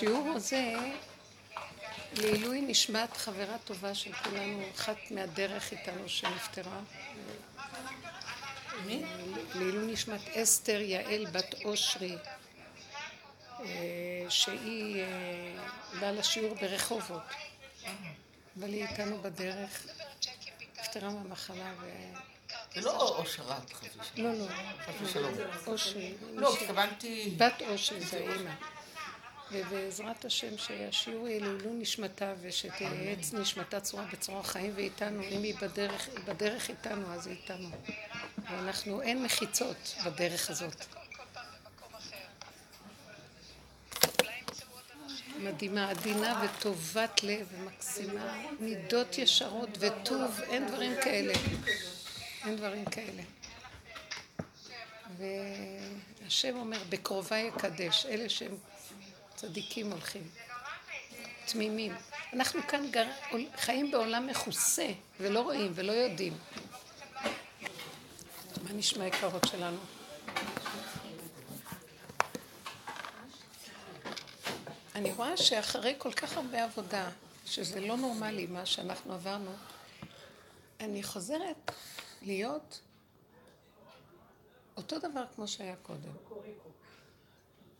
השיעור הזה לעילוי נשמת חברה טובה של כולנו, אחת מהדרך איתנו שנפטרה. מי? לעילוי נשמת אסתר יעל בת אושרי, אה, שהיא אה, באה לשיעור ברחובות, אבל היא איתנו בדרך, נפטרה מהמחלה ו... זה לא אושרת, חס ושלום. לא, לא, חס ושלום. אושרי. לא, התכוונתי... בת אושרי זה האימא. ובעזרת השם שהשיעור יהיה לעילוי נשמתה ושתייעץ נשמתה צורה בצורה חיים ואיתנו, אם היא בדרך, היא בדרך איתנו אז היא איתנו. ואנחנו, אין מחיצות בדרך הזאת. מדהימה, עדינה וטובת לב ומקסימה, מידות ישרות וטוב, אין דברים כאלה. אין דברים כאלה. והשם אומר, בקרוביי יקדש, אלה שהם צדיקים הולכים, תמימים. אנחנו כאן גר, חיים בעולם מכוסה, ולא רואים ולא יודעים. מה נשמע יקרות שלנו? אני רואה שאחרי כל כך הרבה עבודה, שזה לא נורמלי מה שאנחנו עברנו, אני חוזרת להיות אותו דבר כמו שהיה קודם.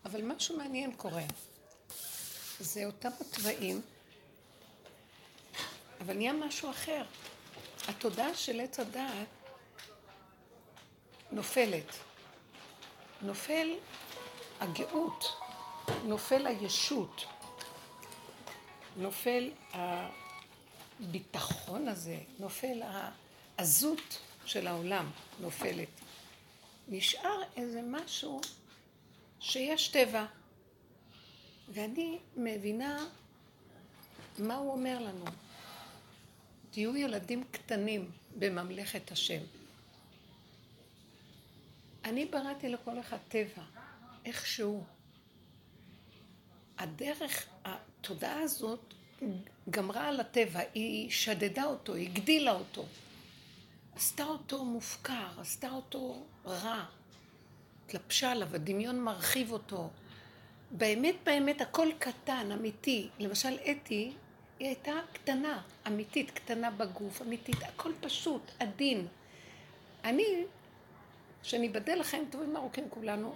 אבל משהו מעניין קורה. זה אותם התוואים, אבל נהיה משהו אחר. התודעה של עץ הדעת נופלת. נופל הגאות, נופל הישות, נופל הביטחון הזה, נופל העזות של העולם, נופלת. נשאר איזה משהו שיש טבע. ואני מבינה מה הוא אומר לנו. תהיו ילדים קטנים בממלכת השם. אני בראתי לכל אחד טבע, איכשהו. הדרך, התודעה הזאת גמרה על הטבע, היא שדדה אותו, היא הגדילה אותו. עשתה אותו מופקר, עשתה אותו רע. התלבשה עליו, הדמיון מרחיב אותו. באמת, באמת, הכל קטן, אמיתי. למשל, אתי, היא הייתה קטנה, אמיתית, קטנה בגוף, אמיתית, הכל פשוט, עדין. אני, שניבדל לחיים טובים ארוכים כולנו,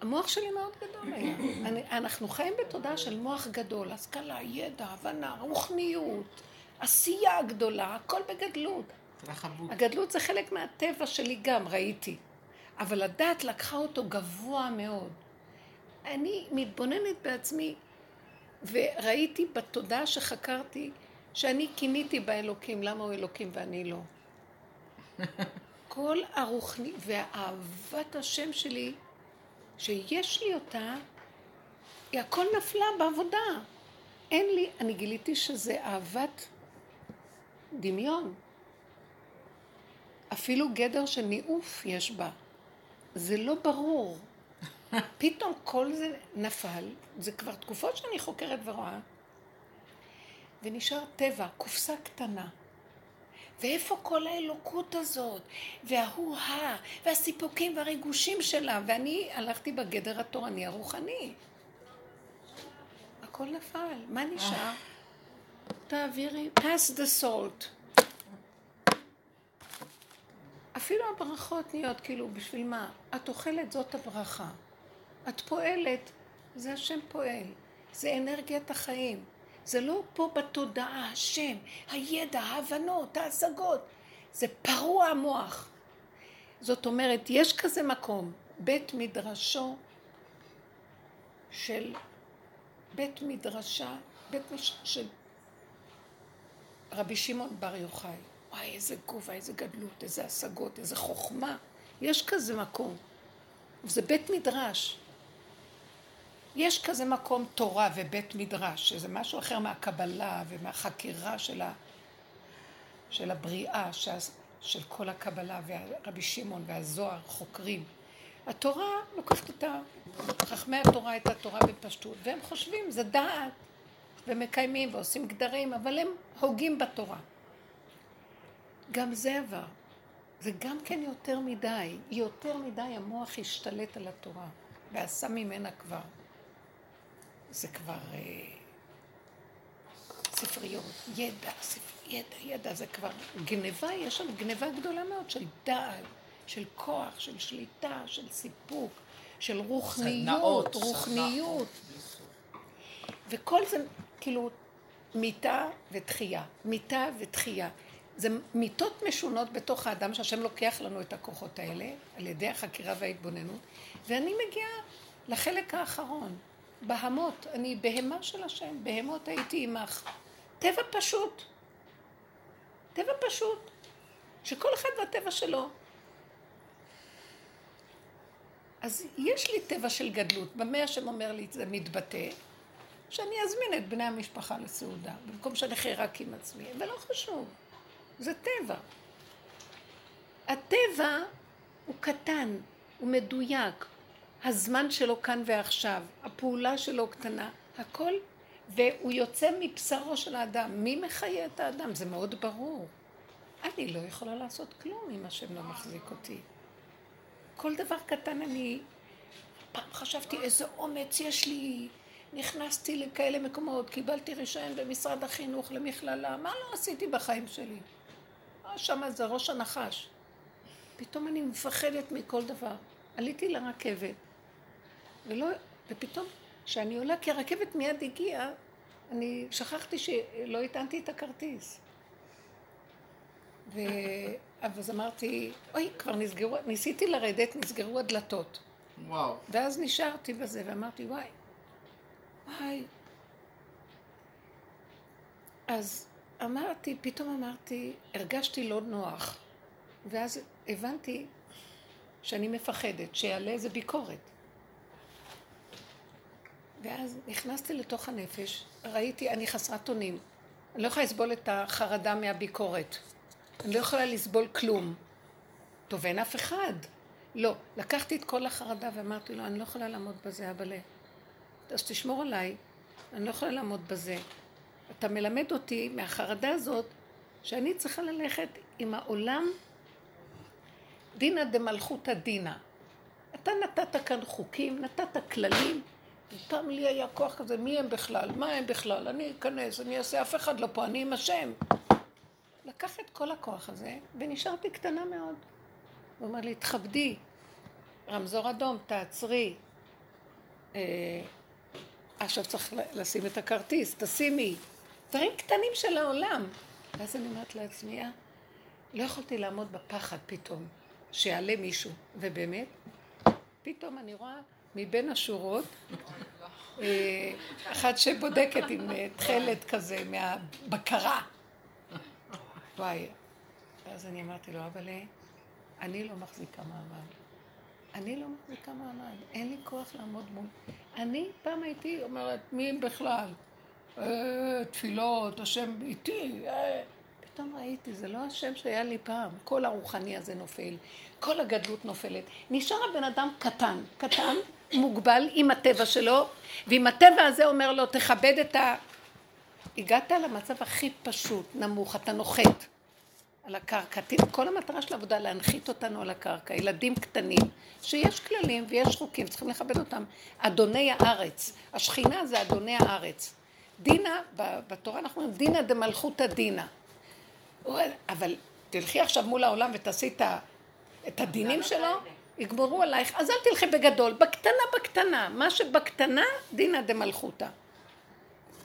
המוח שלי מאוד גדול היה. אני, אנחנו חיים בתודעה של מוח גדול, השכלה, ידע, הבנה, רוחניות, עשייה גדולה, הכל בגדלות. רחבות. הגדלות זה חלק מהטבע שלי גם, ראיתי. אבל הדת לקחה אותו גבוה מאוד. אני מתבוננת בעצמי, וראיתי בתודעה שחקרתי, שאני קיניתי באלוקים, למה הוא אלוקים ואני לא. כל הרוחני, ואהבת השם שלי, שיש לי אותה, היא הכל נפלה בעבודה. אין לי, אני גיליתי שזה אהבת דמיון. אפילו גדר של ניאוף יש בה. זה לא ברור. פתאום כל זה נפל, זה כבר תקופות שאני חוקרת ורואה, ונשאר טבע, קופסה קטנה. ואיפה כל האלוקות הזאת, וההו-הא, והסיפוקים והריגושים שלה, ואני הלכתי בגדר התורני הרוחני. הכל נפל, מה נשאר? תעבירי, pass the salt. אפילו הברכות נהיות כאילו, בשביל מה? את אוכלת, זאת הברכה. את פועלת, זה השם פועל. זה אנרגיית החיים. זה לא פה בתודעה, השם, הידע, ההבנות, ההשגות. זה פרוע המוח. זאת אומרת, יש כזה מקום, בית מדרשו של, בית מדרשה, בית מש... של רבי שמעון בר יוחאי. וואי, איזה גובה, איזה גדלות, איזה השגות, איזה חוכמה. יש כזה מקום. זה בית מדרש. יש כזה מקום תורה ובית מדרש, שזה משהו אחר מהקבלה ומהחקירה של, ה, של הבריאה, של, של כל הקבלה, ורבי שמעון והזוהר חוקרים. התורה לוקחת אותה, חכמי התורה את התורה בפשטות, והם חושבים, זה דעת, ומקיימים ועושים גדרים, אבל הם הוגים בתורה. גם זה עבר. זה גם כן יותר מדי. יותר מדי המוח השתלט על התורה, ועשה ממנה כבר. זה כבר אה, ספריות, ידע, ספר, ידע, ידע, זה כבר גניבה, יש שם גניבה גדולה מאוד של דעת, של כוח, של שליטה, של סיפוק, של רוחניות, רוחניות. וכל זה, כאילו, מיתה ותחייה, מיתה ותחייה. זה מיתות משונות בתוך האדם שהשם לוקח לנו את הכוחות האלה על ידי החקירה וההתבוננות ואני מגיעה לחלק האחרון, בהמות, אני בהמה של השם, בהמות הייתי עמך. טבע פשוט, טבע פשוט, שכל אחד והטבע שלו. אז יש לי טבע של גדלות, במה השם אומר לי זה מתבטא, שאני אזמין את בני המשפחה לסעודה, במקום שאני אחיה רק עם עצמי, ולא חשוב. זה טבע. הטבע הוא קטן, הוא מדויק, הזמן שלו כאן ועכשיו, הפעולה שלו קטנה, הכל, והוא יוצא מבשרו של האדם. מי מחיה את האדם? זה מאוד ברור. אני לא יכולה לעשות כלום אם השם לא מחזיק אותי. כל דבר קטן אני... פעם חשבתי איזה אומץ יש לי. נכנסתי לכאלה מקומות, קיבלתי רישיון במשרד החינוך למכללה, מה לא עשיתי בחיים שלי? שם זה ראש הנחש. פתאום אני מפחדת מכל דבר. עליתי לרכבת, ולא, ופתאום, כשאני עולה, כי הרכבת מיד הגיעה, אני שכחתי שלא הטענתי את הכרטיס. ו... אז אמרתי, אוי, כבר נסגרו, ניסיתי לרדת, נסגרו הדלתות. וואו. ואז נשארתי בזה, ואמרתי, וואי, וואי. אז אמרתי, פתאום אמרתי, הרגשתי לא נוח. ואז הבנתי שאני מפחדת, שיעלה איזה ביקורת. ואז נכנסתי לתוך הנפש, ראיתי, אני חסרת אונים. אני לא יכולה לסבול את החרדה מהביקורת. אני לא יכולה לסבול כלום. טוב, אין אף אחד. לא. לקחתי את כל החרדה ואמרתי לו, אני לא יכולה לעמוד בזה, אבל... אז תשמור עליי, אני לא יכולה לעמוד בזה. אתה מלמד אותי מהחרדה הזאת שאני צריכה ללכת עם העולם דינא דמלכותא דינא. אתה נתת כאן חוקים, נתת כללים, ופעם לי היה כוח כזה, מי הם בכלל? מה הם בכלל? אני אכנס, אני אעשה, אף אחד לא פה, אני עם השם. לקח את כל הכוח הזה, ונשארתי קטנה מאוד. הוא אומר לי, תכבדי, רמזור אדום, תעצרי. אה, עכשיו צריך לשים את הכרטיס, תשימי. דברים קטנים של העולם. ואז אני אומרת לעצמי, אה, לא יכולתי לעמוד בפחד פתאום, שיעלה מישהו. ובאמת, פתאום אני רואה מבין השורות, אה, אחת שבודקת עם אה, תכלת כזה מהבקרה. וואי, ואז אני אמרתי לו, אבל אני לא מחזיקה מעמד. אני לא מחזיקה מעמד, אין לי כוח לעמוד מול... אני פעם הייתי אומרת, מי בכלל? אה, תפילות, השם איתי. אה. פתאום ראיתי, זה לא השם שהיה לי פעם. כל הרוחני הזה נופל, כל הגדלות נופלת. נשאר הבן אדם קטן, קטן, מוגבל עם הטבע שלו, ועם הטבע הזה אומר לו, תכבד את ה... הגעת למצב הכי פשוט, נמוך, אתה נוחת על הקרקע. כל המטרה של העבודה להנחית אותנו על הקרקע. ילדים קטנים, שיש כללים ויש חוקים, צריכים לכבד אותם. אדוני הארץ. השכינה זה אדוני הארץ. דינה, בתורה אנחנו אומרים דינה דמלכותא דינה. אבל תלכי עכשיו מול העולם ותעשי את הדינים שלו, יגמרו עלייך, אז אל תלכי בגדול, בקטנה בקטנה, מה שבקטנה דינא דמלכותא.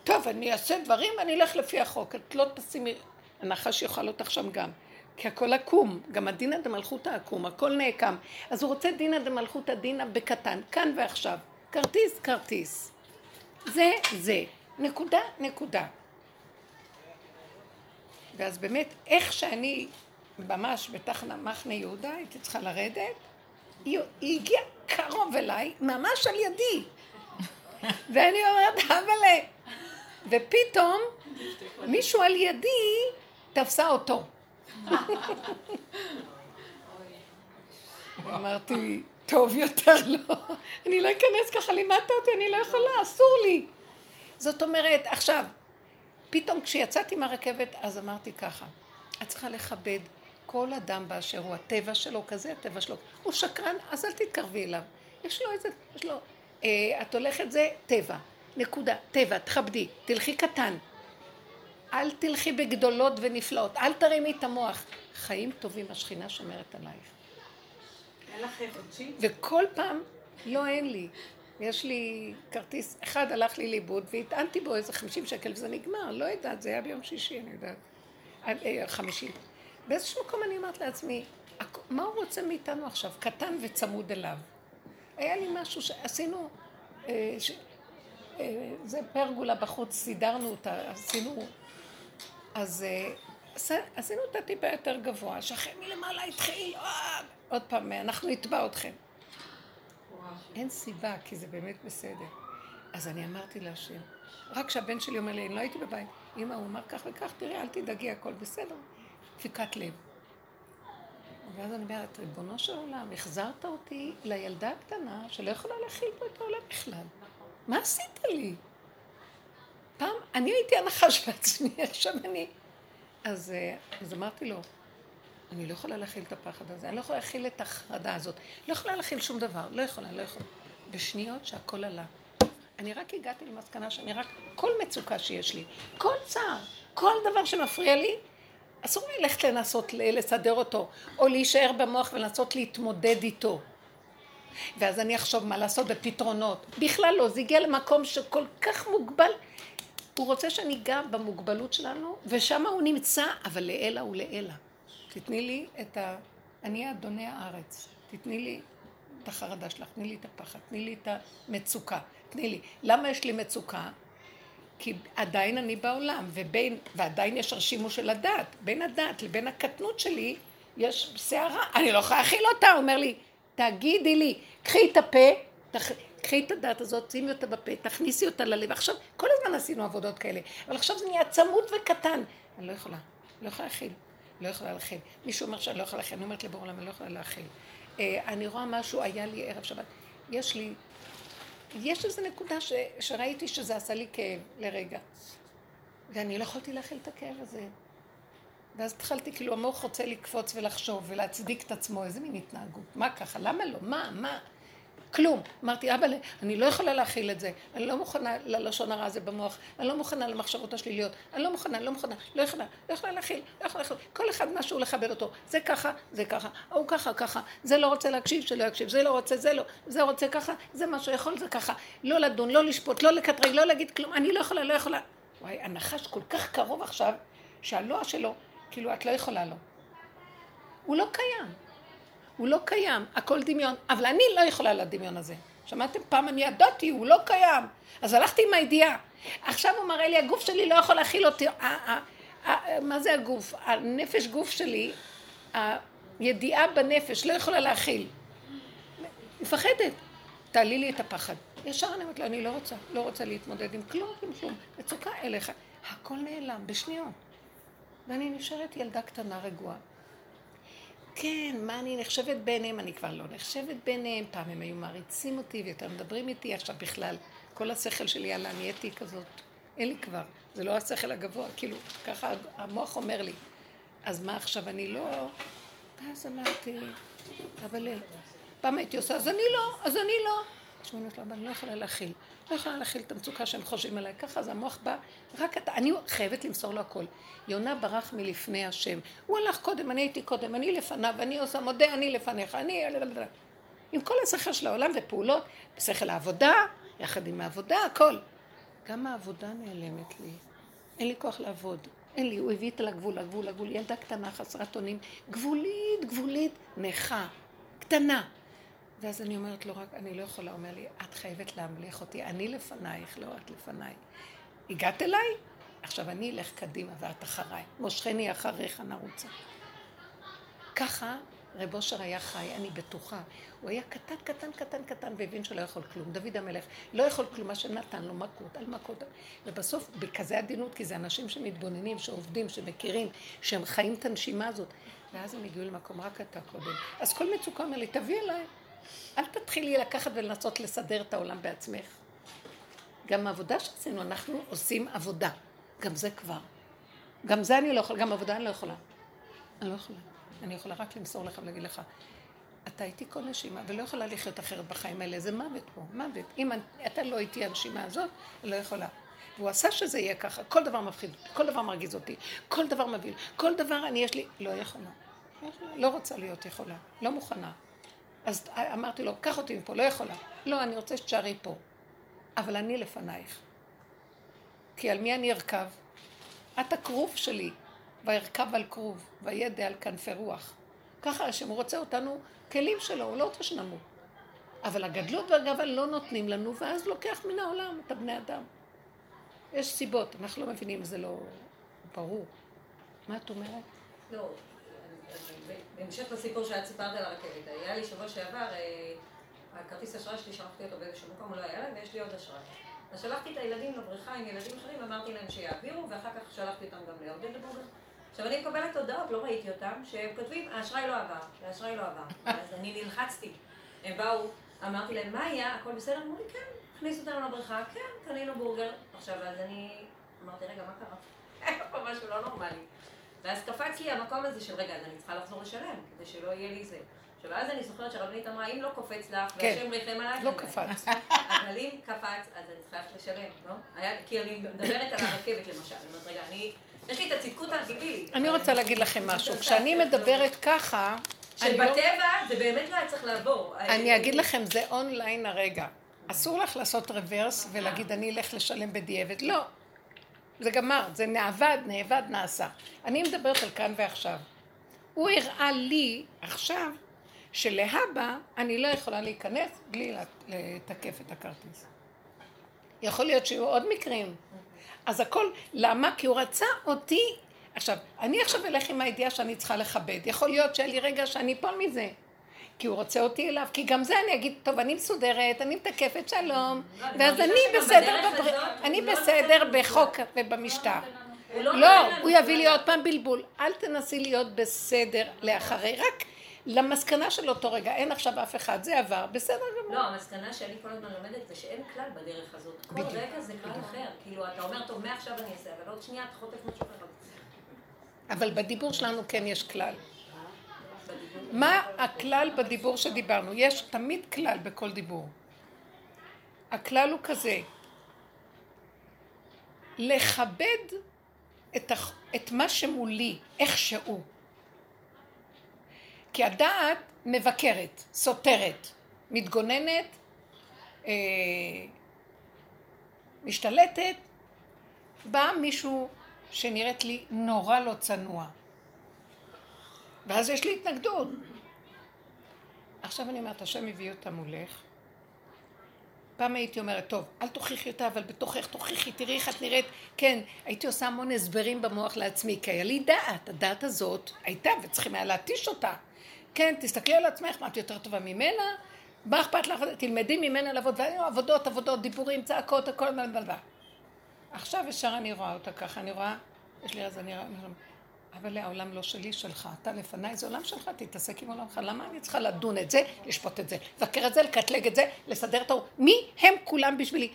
טוב, אני אעשה דברים ואני אלך לפי החוק, את לא תשימי, הנחש יאכל אותך שם גם. כי הכל עקום, גם הדינא דמלכותא עקום, הכל נעקם. אז הוא רוצה דינא דמלכותא דינא בקטן, כאן ועכשיו. כרטיס, כרטיס. זה, זה. נקודה, נקודה. ואז באמת, איך שאני ממש בתחנה מחנה יהודה, הייתי צריכה לרדת, היא, היא הגיעה קרוב אליי, ממש על ידי. ואני אומרת, אבל... ופתאום מישהו על ידי תפסה אותו. אמרתי, טוב יותר לא, אני לא אכנס ככה, לימדת אותי, אני לא יכולה, אסור לי. זאת אומרת, עכשיו, פתאום כשיצאתי מהרכבת, אז אמרתי ככה, את צריכה לכבד כל אדם באשר הוא, הטבע שלו כזה, הטבע שלו. הוא שקרן, אז אל תתקרבי אליו. יש לו איזה, יש לו, אה, את הולכת זה טבע. נקודה. טבע, תכבדי, תלכי קטן. אל תלכי בגדולות ונפלאות, אל תרימי את המוח. חיים טובים, השכינה שומרת עלייך. אין לך חודשי? וכל פעם, לא, אין לי. יש לי כרטיס, אחד הלך לי לאיבוד והטענתי בו איזה חמישים שקל וזה נגמר, לא יודעת, זה היה ביום שישי, אני יודעת. אה, אה, חמישי. באיזשהו מקום אני אומרת לעצמי, מה הוא רוצה מאיתנו עכשיו? קטן וצמוד אליו. היה לי משהו שעשינו, אה, ש... זה פרגולה בחוץ, סידרנו אותה, עשינו, אז עשינו אותה טיפה יותר גבוה, שכן מלמעלה התחיל, עוד פעם, אנחנו נתבע אתכם. אין סיבה, כי זה באמת בסדר. אז אני אמרתי להשם, רק כשהבן שלי אומר לי, אני לא הייתי בבית, אמא, הוא אמר כך וכך, תראה, אל תדאגי, הכל בסדר. דפיקת לב. ואז אני אומרת, ריבונו של עולם, החזרת אותי לילדה הקטנה שלא יכולה להכיל פה את העולם בכלל. מה עשית לי? פעם, אני הייתי הנחש בעצמי, עכשיו אני... אז, אה, אז אמרתי לו, אני לא יכולה להכיל את הפחד הזה, אני לא יכולה להכיל את החרדה הזאת, לא יכולה להכיל שום דבר, לא יכולה, לא יכולה. בשניות שהכל עלה. אני רק הגעתי למסקנה שאני רק, כל מצוקה שיש לי, כל צער, כל דבר שמפריע לי, אסור לי ללכת לנסות לסדר אותו, או להישאר במוח ולנסות להתמודד איתו. ואז אני אחשוב מה לעשות בפתרונות. בכלל לא, זה הגיע למקום שכל כך מוגבל. הוא רוצה שאני אגע במוגבלות שלנו, ושם הוא נמצא, אבל לעילא ולעילא. תתני לי את ה... אני אדוני הארץ. תתני לי את החרדה שלך, תני לי את הפחד, תני לי את המצוקה, תני לי. למה יש לי מצוקה? כי עדיין אני בעולם, ובין, ועדיין יש הרשימו של הדת. בין הדת לבין הקטנות שלי יש סערה, אני לא יכולה להכיל אותה. הוא אומר לי, תגידי לי, קחי את הפה, תח... קחי את הדת הזאת, שימי אותה בפה, תכניסי אותה ללב. עכשיו, כל הזמן עשינו עבודות כאלה, אבל עכשיו זה נהיה צמוד וקטן. אני לא יכולה, לא יכולה להכיל. לא יכולה להכיל. מישהו אומר שאני לא יכולה להכיל, אני אומרת לבור עולם, אני לא יכולה להכיל. אה, אני רואה משהו, היה לי ערב שבת, יש לי, יש איזו נקודה ש, שראיתי שזה עשה לי כאב לרגע. ואני לא יכולתי להכיל את הכאב הזה. ואז התחלתי, כאילו המוח רוצה לקפוץ ולחשוב ולהצדיק את עצמו, איזה מין התנהגות, מה ככה, למה לא, מה, מה, כלום. אמרתי, אבא, אני לא יכולה להכיל את זה, אני לא מוכנה ללשון הרע הזה במוח, אני לא מוכנה למחשבות השליליות, אני לא מוכנה, לא מוכנה, לא יכולה, לא יכולה להכיל, לא יכולה להכיל. כל אחד משהו לכבד אותו. זה ככה, זה ככה, ההוא ככה, ככה, זה לא רוצה להקשיב, שלא יקשיב, זה לא רוצה, זה לא, זה רוצה ככה, זה מה שיכול, זה ככה. לא לדון, לא לשפוט, לא לקטרג, לא להגיד כלום, אני לא יכולה, לא יכולה. וואי, הנחש כל כך קרוב עכשיו, שהלא שלו, כאילו, את לא יכולה לו. הוא לא קיים. הוא לא קיים, הכל דמיון, אבל אני לא יכולה לדמיון הזה. שמעתם? פעם אני ידעתי, הוא לא קיים. אז הלכתי עם הידיעה. עכשיו הוא מראה לי, הגוף שלי לא יכול להכיל אותי. מה זה הגוף? הנפש גוף שלי, הידיעה בנפש לא יכולה להכיל. מפחדת. תעלי לי את הפחד. ישר אני אומרת לו, אני לא רוצה, לא רוצה להתמודד עם כלום, עם כלום. מצוקה אליך. הכל נעלם בשניות. ואני נשארת ילדה קטנה רגועה. כן, מה אני נחשבת בעיניהם? אני כבר לא נחשבת בעיניהם. פעם הם היו מעריצים אותי ויותר מדברים איתי, עכשיו בכלל, כל השכל שלי עלה, נהייתי כזאת, אין לי כבר, זה לא השכל הגבוה, כאילו, ככה המוח אומר לי. אז מה עכשיו, אני לא... ואז אמרתי, אבל פעם הייתי עושה, אז אני לא, אז אני לא. תשמעו, אני לא יכולה להכיל. לא יכולה להכיל את המצוקה שהם חושבים עליי. ככה אז המוח בא, רק אתה, אני חייבת למסור לו הכל. יונה ברח מלפני השם. הוא הלך קודם, אני הייתי קודם, אני לפניו, אני עושה מודה, אני לפניך, אני... עם כל השכל של העולם ופעולות, בשכל העבודה, יחד עם העבודה, הכל. גם העבודה נעלמת לי. אין לי כוח לעבוד. אין לי, הוא הביא את לגבול, לגבול, לגבול. ילדה קטנה, חסרת אונים, גבולית, גבולית, נכה, קטנה. ואז אני אומרת לו רק, אני לא יכולה, אומר לי, את חייבת להמליך אותי, אני לפנייך, לא את לפניי. הגעת אליי? עכשיו אני אלך קדימה ואת אחריי. מושכני אחריך נרוצה. ככה רב אושר היה חי, אני בטוחה. הוא היה קטן, קטן, קטן, קטן, והבין שלא יכול כלום. דוד המלך לא יכול כלום, מה שנתן לו מכות על מכות. ובסוף, בכזה עדינות, כי זה אנשים שמתבוננים, שעובדים, שמכירים, שהם חיים את הנשימה הזאת. ואז הם הגיעו למקום, רק אתה קודם. אז כל מצוקה אומר לי, תביא אליי. אל תתחילי לקחת ולנסות לסדר את העולם בעצמך. גם העבודה שעשינו, אנחנו עושים עבודה. גם זה כבר. גם זה אני לא יכולה, גם עבודה אני לא יכולה. אני לא יכולה. אני יכולה רק למסור לך ולהגיד לך, אתה איתי כל נשימה, ולא יכולה לחיות אחרת בחיים האלה, זה מוות פה, מוות. אם אתה לא איתי הנשימה הזאת, אני לא יכולה. והוא עשה שזה יהיה ככה, כל דבר מפחיד כל דבר מרגיז אותי, כל דבר מבהיל, כל דבר אני יש לי, לא יכולה. לא, יכולה, לא רוצה להיות יכולה, לא מוכנה. אז אמרתי לו, קח אותי מפה, לא יכולה. לא, אני רוצה שתשארי פה. אבל אני לפנייך. כי על מי אני ארכב? את הכרוב שלי, וארכב על כרוב, וידע על כנפי רוח. ככה השם רוצה אותנו כלים שלו, הוא לא רוצה שנמות. אבל הגדלות והגאווה לא נותנים לנו, ואז לוקח מן העולם את הבני אדם. יש סיבות, אנחנו לא מבינים, זה לא ברור. מה את אומרת? לא, בהמשך לסיפור שאת סיפרת על הרכבת, היה לי שבוע שעבר, אה, הכרטיס אשראי שלי שלחתי אותו באיזשהו מקום, הוא לא היה להם, ויש לי עוד אשראי. אז שלחתי את הילדים לבריכה עם ילדים אחרים, אמרתי להם שיעבירו, ואחר כך שלחתי אותם גם לירדן לבורגר. עכשיו אני מקבלת הודעות, לא ראיתי אותם, שהם כותבים, האשראי לא עבר, האשראי לא עבר. אז אני נלחצתי. הם באו, אמרתי להם, מה היה? הכל בסדר? אמרו לי, כן, הכניסו אותנו לבריכה, כן, קנינו בורגר. עכשיו, אז אני אמרתי, רגע, מה קרה? היה פה משהו לא נורמלי. ואז קפץ לי המקום הזה של, רגע, אז אני צריכה לחזור לשלם, כדי שלא יהיה לי זה. עכשיו, אז אני זוכרת שהרבנית אמרה, אם לא קופץ לך, כן. והשם ריחם עליי, לא קפץ. אבל אם קפץ, אז אני צריכה לשלם, לא? היה, כי אני מדברת על הרכבת למשל, אני אומרת, רגע, אני, יש לי את הצדקות האנטיקלית. אני רוצה להגיד לכם משהו, כשאני מדברת ככה, אני לא- שבטבע זה באמת לא היה צריך לעבור. אני אגיד לכם, זה אונליין הרגע. אסור לך לעשות רוורס ולהגיד, אני אלך לשלם בדיעבד. לא. זה גמר, זה נאבד, נאבד, נעשה. אני מדברת על כאן ועכשיו. הוא הראה לי עכשיו שלהבא אני לא יכולה להיכנס בלי לתקף את הכרטיס. יכול להיות שיהיו עוד מקרים. אז הכל, למה? כי הוא רצה אותי. עכשיו, אני עכשיו אלך עם הידיעה שאני צריכה לכבד. יכול להיות שיהיה לי רגע שאני אפול מזה. כי הוא רוצה אותי אליו, כי גם זה אני אגיד, טוב, אני מסודרת, אני מתקפת שלום, לא, ואז אני בסדר, אני לא בסדר בחוק ובמשטר. לא, לא, הוא יביא לי עוד פעם בלבול. אל תנסי להיות בסדר לאחרי, רק למסקנה של אותו רגע, אין עכשיו אף אחד, זה עבר, בסדר גמור. לא, המסקנה שאני כל הזמן לומדת זה שאין כלל בדרך הזאת. כל רגע זה כלל אחר. כאילו, אתה אומר, טוב, מעכשיו אני אעשה, אבל עוד שנייה אתה חוטף משהו אחר. אבל בדיבור שלנו כן יש כלל. מה הכלל בדיבור שדיברנו? יש תמיד כלל בכל דיבור. הכלל הוא כזה, לכבד את, הח... את מה שמולי, איך שהוא. כי הדעת מבקרת, סותרת, מתגוננת, אה, משתלטת, בא מישהו שנראית לי נורא לא צנוע. ואז יש לי התנגדות. עכשיו אני אומרת, השם הביא אותה מולך. פעם הייתי אומרת, טוב, אל תוכיחי אותה, אבל בתוכך תוכיחי, תראי איך את נראית. כן, הייתי עושה המון הסברים במוח לעצמי, כי היה לי דעת, הדעת הזאת הייתה, וצריכים היה להתיש אותה. כן, תסתכלי על עצמך, מה את יותר טובה ממנה? מה אכפת לך? תלמדי ממנה לעבוד, והיו עבודות, עבודות, דיבורים, צעקות, הכל בלבלבל. עכשיו ישר אני רואה אותה ככה, אני רואה, יש לי אז אני רואה, אבל העולם לא שלי, שלך. אתה לפניי, זה עולם שלך, תתעסק עם עולמך. למה אני צריכה לדון את זה, לשפוט את זה, לבקר את זה, לקטלג את זה, לסדר את ההוא? מי הם כולם בשבילי?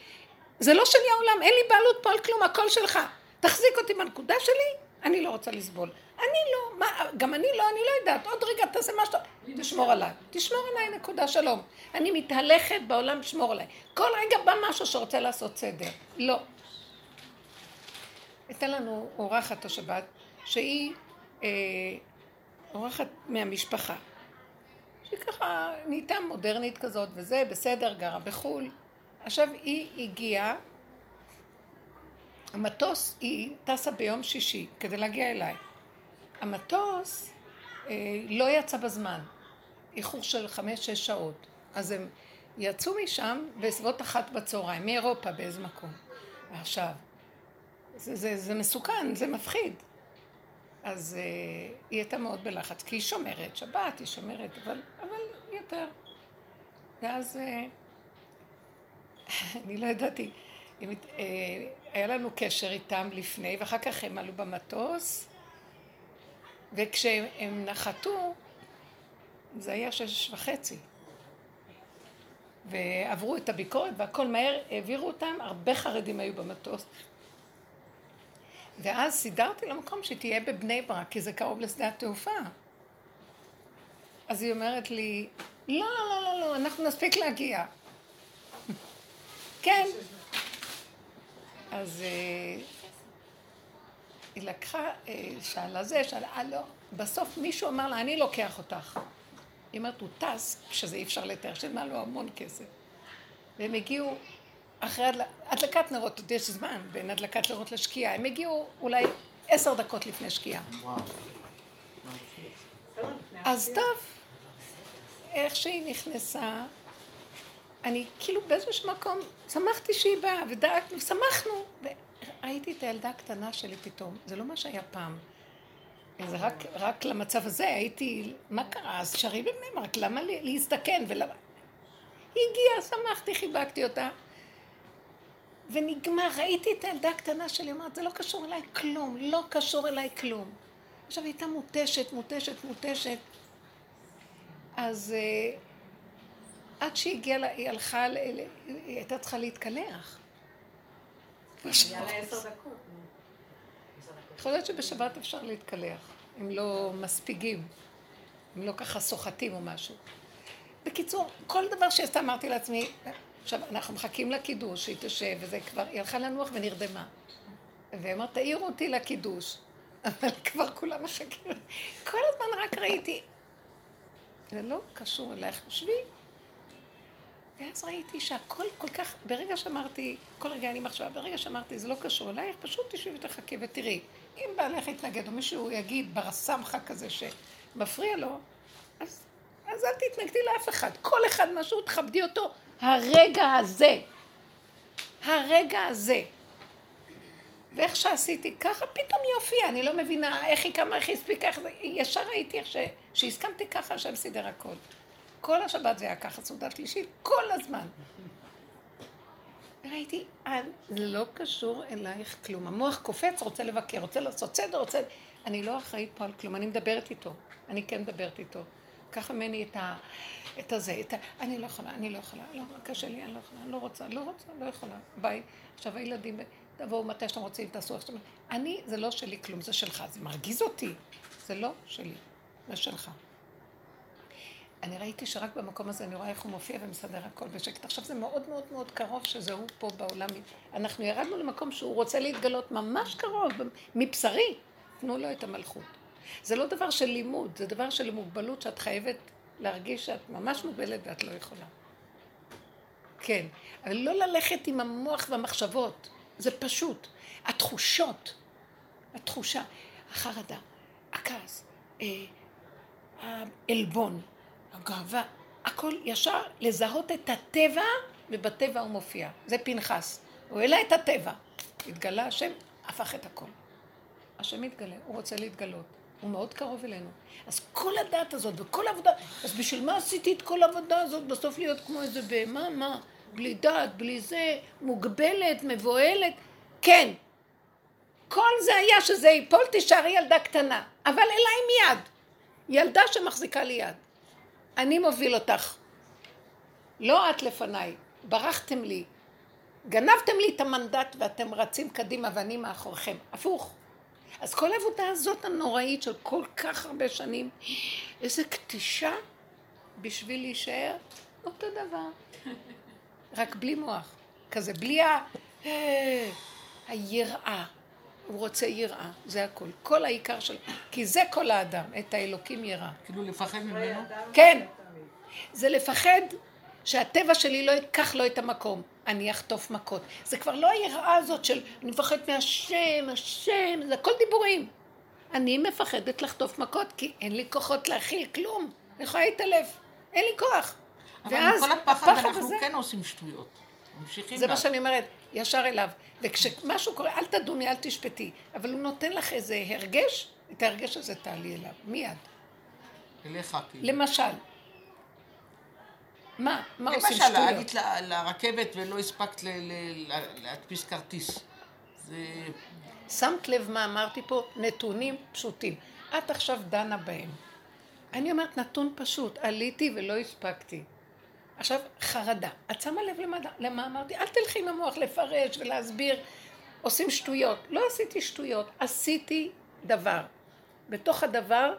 זה לא שלי העולם, אין לי בעלות פה על כלום, הכל שלך. תחזיק אותי בנקודה שלי, אני לא רוצה לסבול. אני לא, מה, גם אני לא, אני לא יודעת. עוד רגע תעשה מה שאתה... תשמור עליי. תשמור עליי, נקודה שלום. אני מתהלכת בעולם, תשמור עליי. כל רגע בא משהו שרוצה לעשות סדר. לא. אתן לנו אורחת השבת, שהיא אה, אורחת מהמשפחה. שהיא ככה נהייתה מודרנית כזאת, וזה בסדר, גרה בחו"ל. עכשיו היא הגיעה, המטוס, היא טסה ביום שישי כדי להגיע אליי. המטוס אה, לא יצא בזמן, איחור של חמש-שש שעות. אז הם יצאו משם בסביבות אחת בצהריים, מאירופה באיזה מקום. ועכשיו, זה, זה, זה מסוכן, זה מפחיד. אז אה, היא הייתה מאוד בלחץ, כי היא שומרת שבת, היא שומרת, אבל, אבל יותר. ואז אה, אני לא ידעתי, אם, אה, היה לנו קשר איתם לפני, ואחר כך הם עלו במטוס, וכשהם נחתו, זה היה שש וחצי. ועברו את הביקורת והכל מהר, העבירו אותם, הרבה חרדים היו במטוס. ואז סידרתי למקום שתהיה בבני ברק, כי זה קרוב לשדה התעופה. אז היא אומרת לי, לא, לא, לא, לא, לא, אנחנו נספיק להגיע. כן. אז אה, היא לקחה, אה, שאלה זה, שאלה, אה, לא. בסוף מישהו אמר לה, אני לוקח אותך. היא אומרת, הוא טס, שזה אי אפשר לתאר, שילמה לו המון כסף. והם הגיעו אחרי הדלקת נרות, עוד יש זמן בין הדלקת נרות לשקיעה, הם הגיעו אולי עשר דקות לפני שקיעה. אז טוב, איך שהיא נכנסה, אני כאילו באיזשהו מקום שמחתי שהיא באה, ודאגנו, שמחנו. וראיתי את הילדה הקטנה שלי פתאום, זה לא מה שהיה פעם. זה רק, רק למצב הזה, הייתי, מה קרה? אז שרי בבני ברק, למה להזדקן? ולמה... היא הגיעה, שמחתי, חיבקתי אותה. ונגמר, ראיתי את הילדה הקטנה שלי, אמרת, זה לא קשור אליי כלום, לא קשור אליי כלום. עכשיו היא הייתה מותשת, מותשת, מותשת. אז uh, עד שהיא הגיעה, היא הלכה, היא הייתה צריכה להתקלח. לה. יכול להיות שבשבת אפשר להתקלח, אם לא מספיגים, אם לא ככה סוחטים או משהו. בקיצור, כל דבר שעשתה אמרתי לעצמי, עכשיו, אנחנו מחכים לקידוש, שהיא תשב, וזה כבר, היא הלכה לנוח ונרדמה. והיא אמרת, תעירו אותי לקידוש. אבל כבר כולם מחכים. כל הזמן רק ראיתי, זה לא קשור אלייך, שבי. ואז ראיתי שהכל כל כך, ברגע שאמרתי, כל רגע אני מחשבה, ברגע שאמרתי, זה לא קשור אלייך, פשוט תשבי ותחכי ותראי. אם בעלך יתנגד, או מישהו יגיד ברסמחה כזה שמפריע לו, אז, אז אל תתנגדי לאף אחד. כל אחד משהו, תכבדי אותו הרגע הזה. הרגע הזה. ואיך שעשיתי, ככה פתאום היא הופיעה, אני לא מבינה איך היא קמה, איך היא הספיקה, איך זה, ישר ראיתי איך ש... שהסכמתי ככה, השם סידר הכל. כל השבת זה היה ככה, סעודה שלישית, כל הזמן. ראיתי, אה, זה לא קשור אלייך כלום. המוח קופץ, רוצה לבקר, רוצה לעשות סדר, רוצה... אני לא אחראית פה על כלום, אני מדברת איתו. אני כן מדברת איתו. קח ממני את, ה, את הזה, את ה... אני לא יכולה, אני לא יכולה, לא, קשה לי, אני לא יכולה, לא רוצה, לא רוצה, לא יכולה, ביי. עכשיו הילדים, תבואו מתי שאתם רוצים, תעשו איך שאתם... אני, זה לא שלי כלום, זה שלך. זה מרגיז אותי. זה לא שלי, זה שלך. אני ראיתי שרק במקום הזה אני רואה איך הוא מופיע ומסדר הכל בשקט. עכשיו זה מאוד מאוד מאוד קרוב שזה הוא פה בעולם. אנחנו ירדנו למקום שהוא רוצה להתגלות ממש קרוב, מבשרי. תנו לו את המלכות. זה לא דבר של לימוד, זה דבר של מוגבלות שאת חייבת להרגיש שאת ממש מוגבלת ואת לא יכולה. כן, אבל לא ללכת עם המוח והמחשבות, זה פשוט. התחושות, התחושה, החרדה, הכעס, אה, העלבון, הגאווה, הכל ישר לזהות את הטבע, ובטבע הוא מופיע. זה פנחס. הוא העלה את הטבע. התגלה השם, הפך את הכל. השם מתגלה, הוא רוצה להתגלות. הוא מאוד קרוב אלינו. אז כל הדעת הזאת וכל העבודה, אז בשביל מה עשיתי את כל העבודה הזאת בסוף להיות כמו איזה בהמה? מה? בלי דעת, בלי זה, מוגבלת, מבוהלת? כן. כל זה היה שזה ייפול, תישארי ילדה קטנה. אבל אליי מיד. ילדה שמחזיקה לי יד. אני מוביל אותך. לא את לפניי. ברחתם לי. גנבתם לי את המנדט ואתם רצים קדימה ואני מאחוריכם. הפוך. אז כל העבודה הזאת הנוראית של כל כך הרבה שנים, איזה קטישה בשביל להישאר אותו דבר. רק בלי מוח. כזה, בלי ה... אה, היראה. הוא רוצה יראה, זה הכל. כל העיקר של... כי זה כל האדם, את האלוקים יראה. כאילו לפחד ממנו? כן. זה לפחד שהטבע שלי לא ייקח לו את המקום. אני אחטוף מכות. זה כבר לא היראה הזאת של אני מפחד מהשם, השם, זה הכל דיבורים. אני מפחדת לחטוף מכות כי אין לי כוחות להכיל כלום. אני יכולה להתעלף. אין לי כוח. אבל עם כל הפחד אנחנו הזה, כן עושים שטויות. ממשיכים זה מה שאני אומרת, ישר אליו. וכשמשהו קורה, אל תדומי, אל תשפטי. אבל הוא נותן לך איזה הרגש, את ההרגש הזה תעלי אליו, מיד. אליך כאילו. למשל, מה? מה עושים שטויות? למשל, עלית לרכבת ולא הספקת להדפיס כרטיס. זה... שמת לב מה אמרתי פה? נתונים פשוטים. את עכשיו דנה בהם. אני אומרת נתון פשוט, עליתי ולא הספקתי. עכשיו, חרדה. את שמה לב למה, למה אמרתי? אל תלכי עם המוח לפרש ולהסביר. עושים שטויות. לא עשיתי שטויות, עשיתי דבר. בתוך הדבר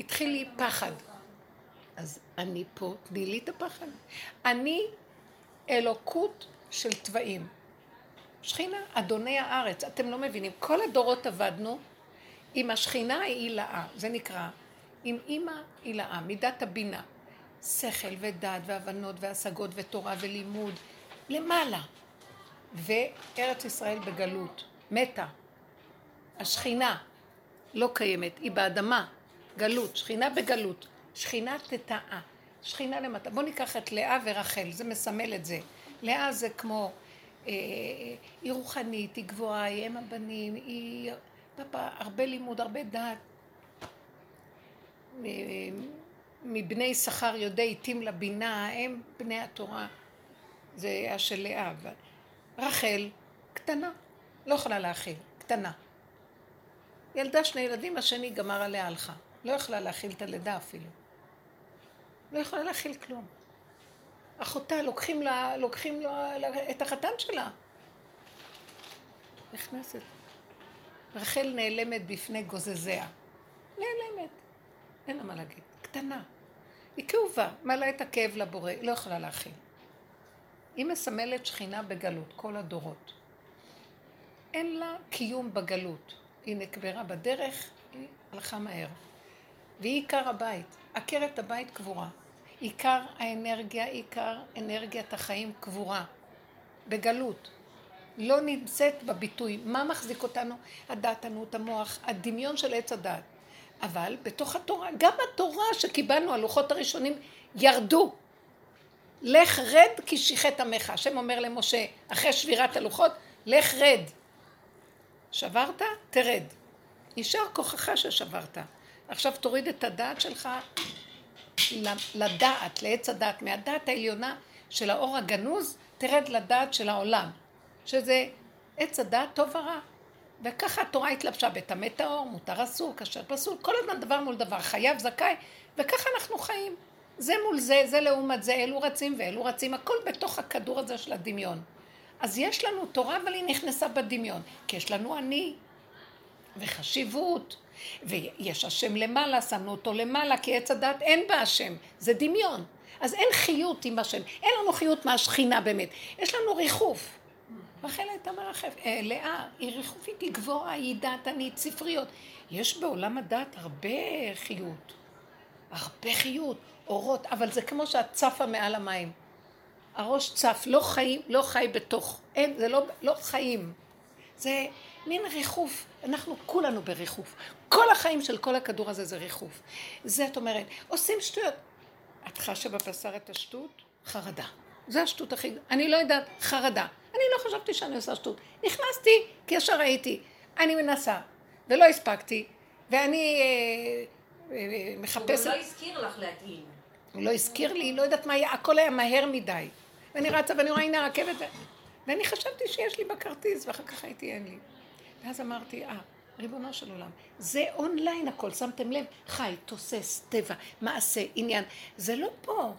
התחיל לי פחד. אז אני פה, תני לי את הפחד. אני אלוקות של תוואים. שכינה, אדוני הארץ, אתם לא מבינים. כל הדורות עבדנו עם השכינה העילאה, זה נקרא, עם אימא עילאה, מידת הבינה. שכל ודעת והבנות והשגות ותורה ולימוד, למעלה. וארץ ישראל בגלות, מתה. השכינה לא קיימת, היא באדמה, גלות, שכינה בגלות, שכינה תטאה, שכינה למטה. בואו ניקח את לאה ורחל, זה מסמל את זה. לאה זה כמו, אה, היא רוחנית, היא גבוהה, היא אם הבנים, היא פאפה, הרבה לימוד, הרבה דעת. אה, מבני שכר יודעי עתים לבינה, הם בני התורה. זה היה של לאה. רחל, קטנה, לא יכולה להכיל, קטנה. ילדה שני ילדים, השני גמר עליה הלכה. לא יכלה להכיל את הלידה אפילו. לא יכולה להכיל כלום. אחותה, לוקחים לה, לוקחים לה, לה את החתן שלה. נכנסת. רחל נעלמת בפני גוזזיה. נעלמת. אין לה מה להגיד. קטנה. היא כאובה, מעלה את הכאב לבורא, לא יכולה להכיל. היא מסמלת שכינה בגלות, כל הדורות. אין לה קיום בגלות. היא נקברה בדרך, היא הלכה מהר. והיא עיקר הבית. עקרת הבית קבורה. עיקר האנרגיה, עיקר אנרגיית החיים קבורה. בגלות. לא נמצאת בביטוי. מה מחזיק אותנו? הדעת, ענות, המוח, הדמיון של עץ הדעת. אבל בתוך התורה, גם התורה שקיבלנו, הלוחות הראשונים, ירדו. לך רד כי שיחת עמך. השם אומר למשה, אחרי שבירת הלוחות, לך רד. שברת? תרד. יישר כוחך ששברת. עכשיו תוריד את הדעת שלך לדעת, לעץ הדעת, מהדעת העליונה של האור הגנוז, תרד לדעת של העולם, שזה עץ הדעת טוב ורע. וככה התורה התלבשה בטמא טהור, מותר אסור, כשר פסול, כל הזמן דבר מול דבר, חייב, זכאי, וככה אנחנו חיים. זה מול זה, זה לעומת זה, אלו רצים ואלו רצים, הכל בתוך הכדור הזה של הדמיון. אז יש לנו תורה, אבל היא נכנסה בדמיון, כי יש לנו אני, וחשיבות, ויש השם למעלה, שמנו אותו למעלה, כי עץ הדת אין בה השם, זה דמיון. אז אין חיות עם השם, אין לנו חיות מהשכינה באמת, יש לנו ריחוף. רחל הייתה מרחף, אה, לאה, היא ריחופית, היא גבוהה, היא דעתנית, ספריות. יש בעולם הדת הרבה חיות, הרבה חיות, אורות, אבל זה כמו שאת צפה מעל המים. הראש צף, לא חי, לא חי בתוך, אין, זה לא, לא חיים. זה מין ריחוף, אנחנו כולנו בריחוף. כל החיים של כל הכדור הזה זה ריחוף. זה את אומרת, עושים שטויות. את חשה בבשר את השטות? חרדה. זה השטות הכי... אני לא יודעת, חרדה. אני לא חשבתי שאני עושה שטות. נכנסתי, כי ישר ראיתי. אני מנסה, ולא הספקתי, ואני אה, אה, מחפשת... הוא לא הזכיר לך להתאים. הוא לא הזכיר לי, לא יודעת מה היה, הכל היה מהר מדי. ואני רצה ואני רואה, הנה הרכבת, ואני חשבתי שיש לי בכרטיס, ואחר כך הייתי, אין לי. ואז אמרתי, אה, ריבונו של עולם, זה אונליין הכל, שמתם לב? חי, תוסס, טבע, מעשה, עניין. זה לא פה.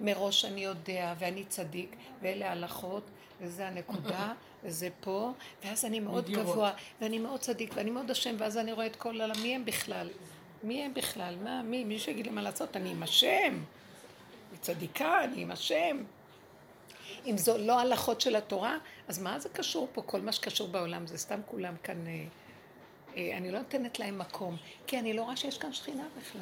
מראש אני יודע, ואני צדיק, ואלה הלכות, וזה הנקודה, וזה פה, ואז אני מאוד מדירות. גבוה, ואני מאוד צדיק, ואני מאוד השם, ואז אני רואה את כל ה... מי הם בכלל? מי הם בכלל? מה, מי? מי שיגיד לי מה לעשות? אני עם השם. אני צדיקה, אני עם השם. אם זו לא הלכות של התורה, אז מה זה קשור פה? כל מה שקשור בעולם זה סתם כולם כאן... אה, אה, אני לא נותנת להם מקום, כי אני לא רואה שיש כאן שכינה בכלל.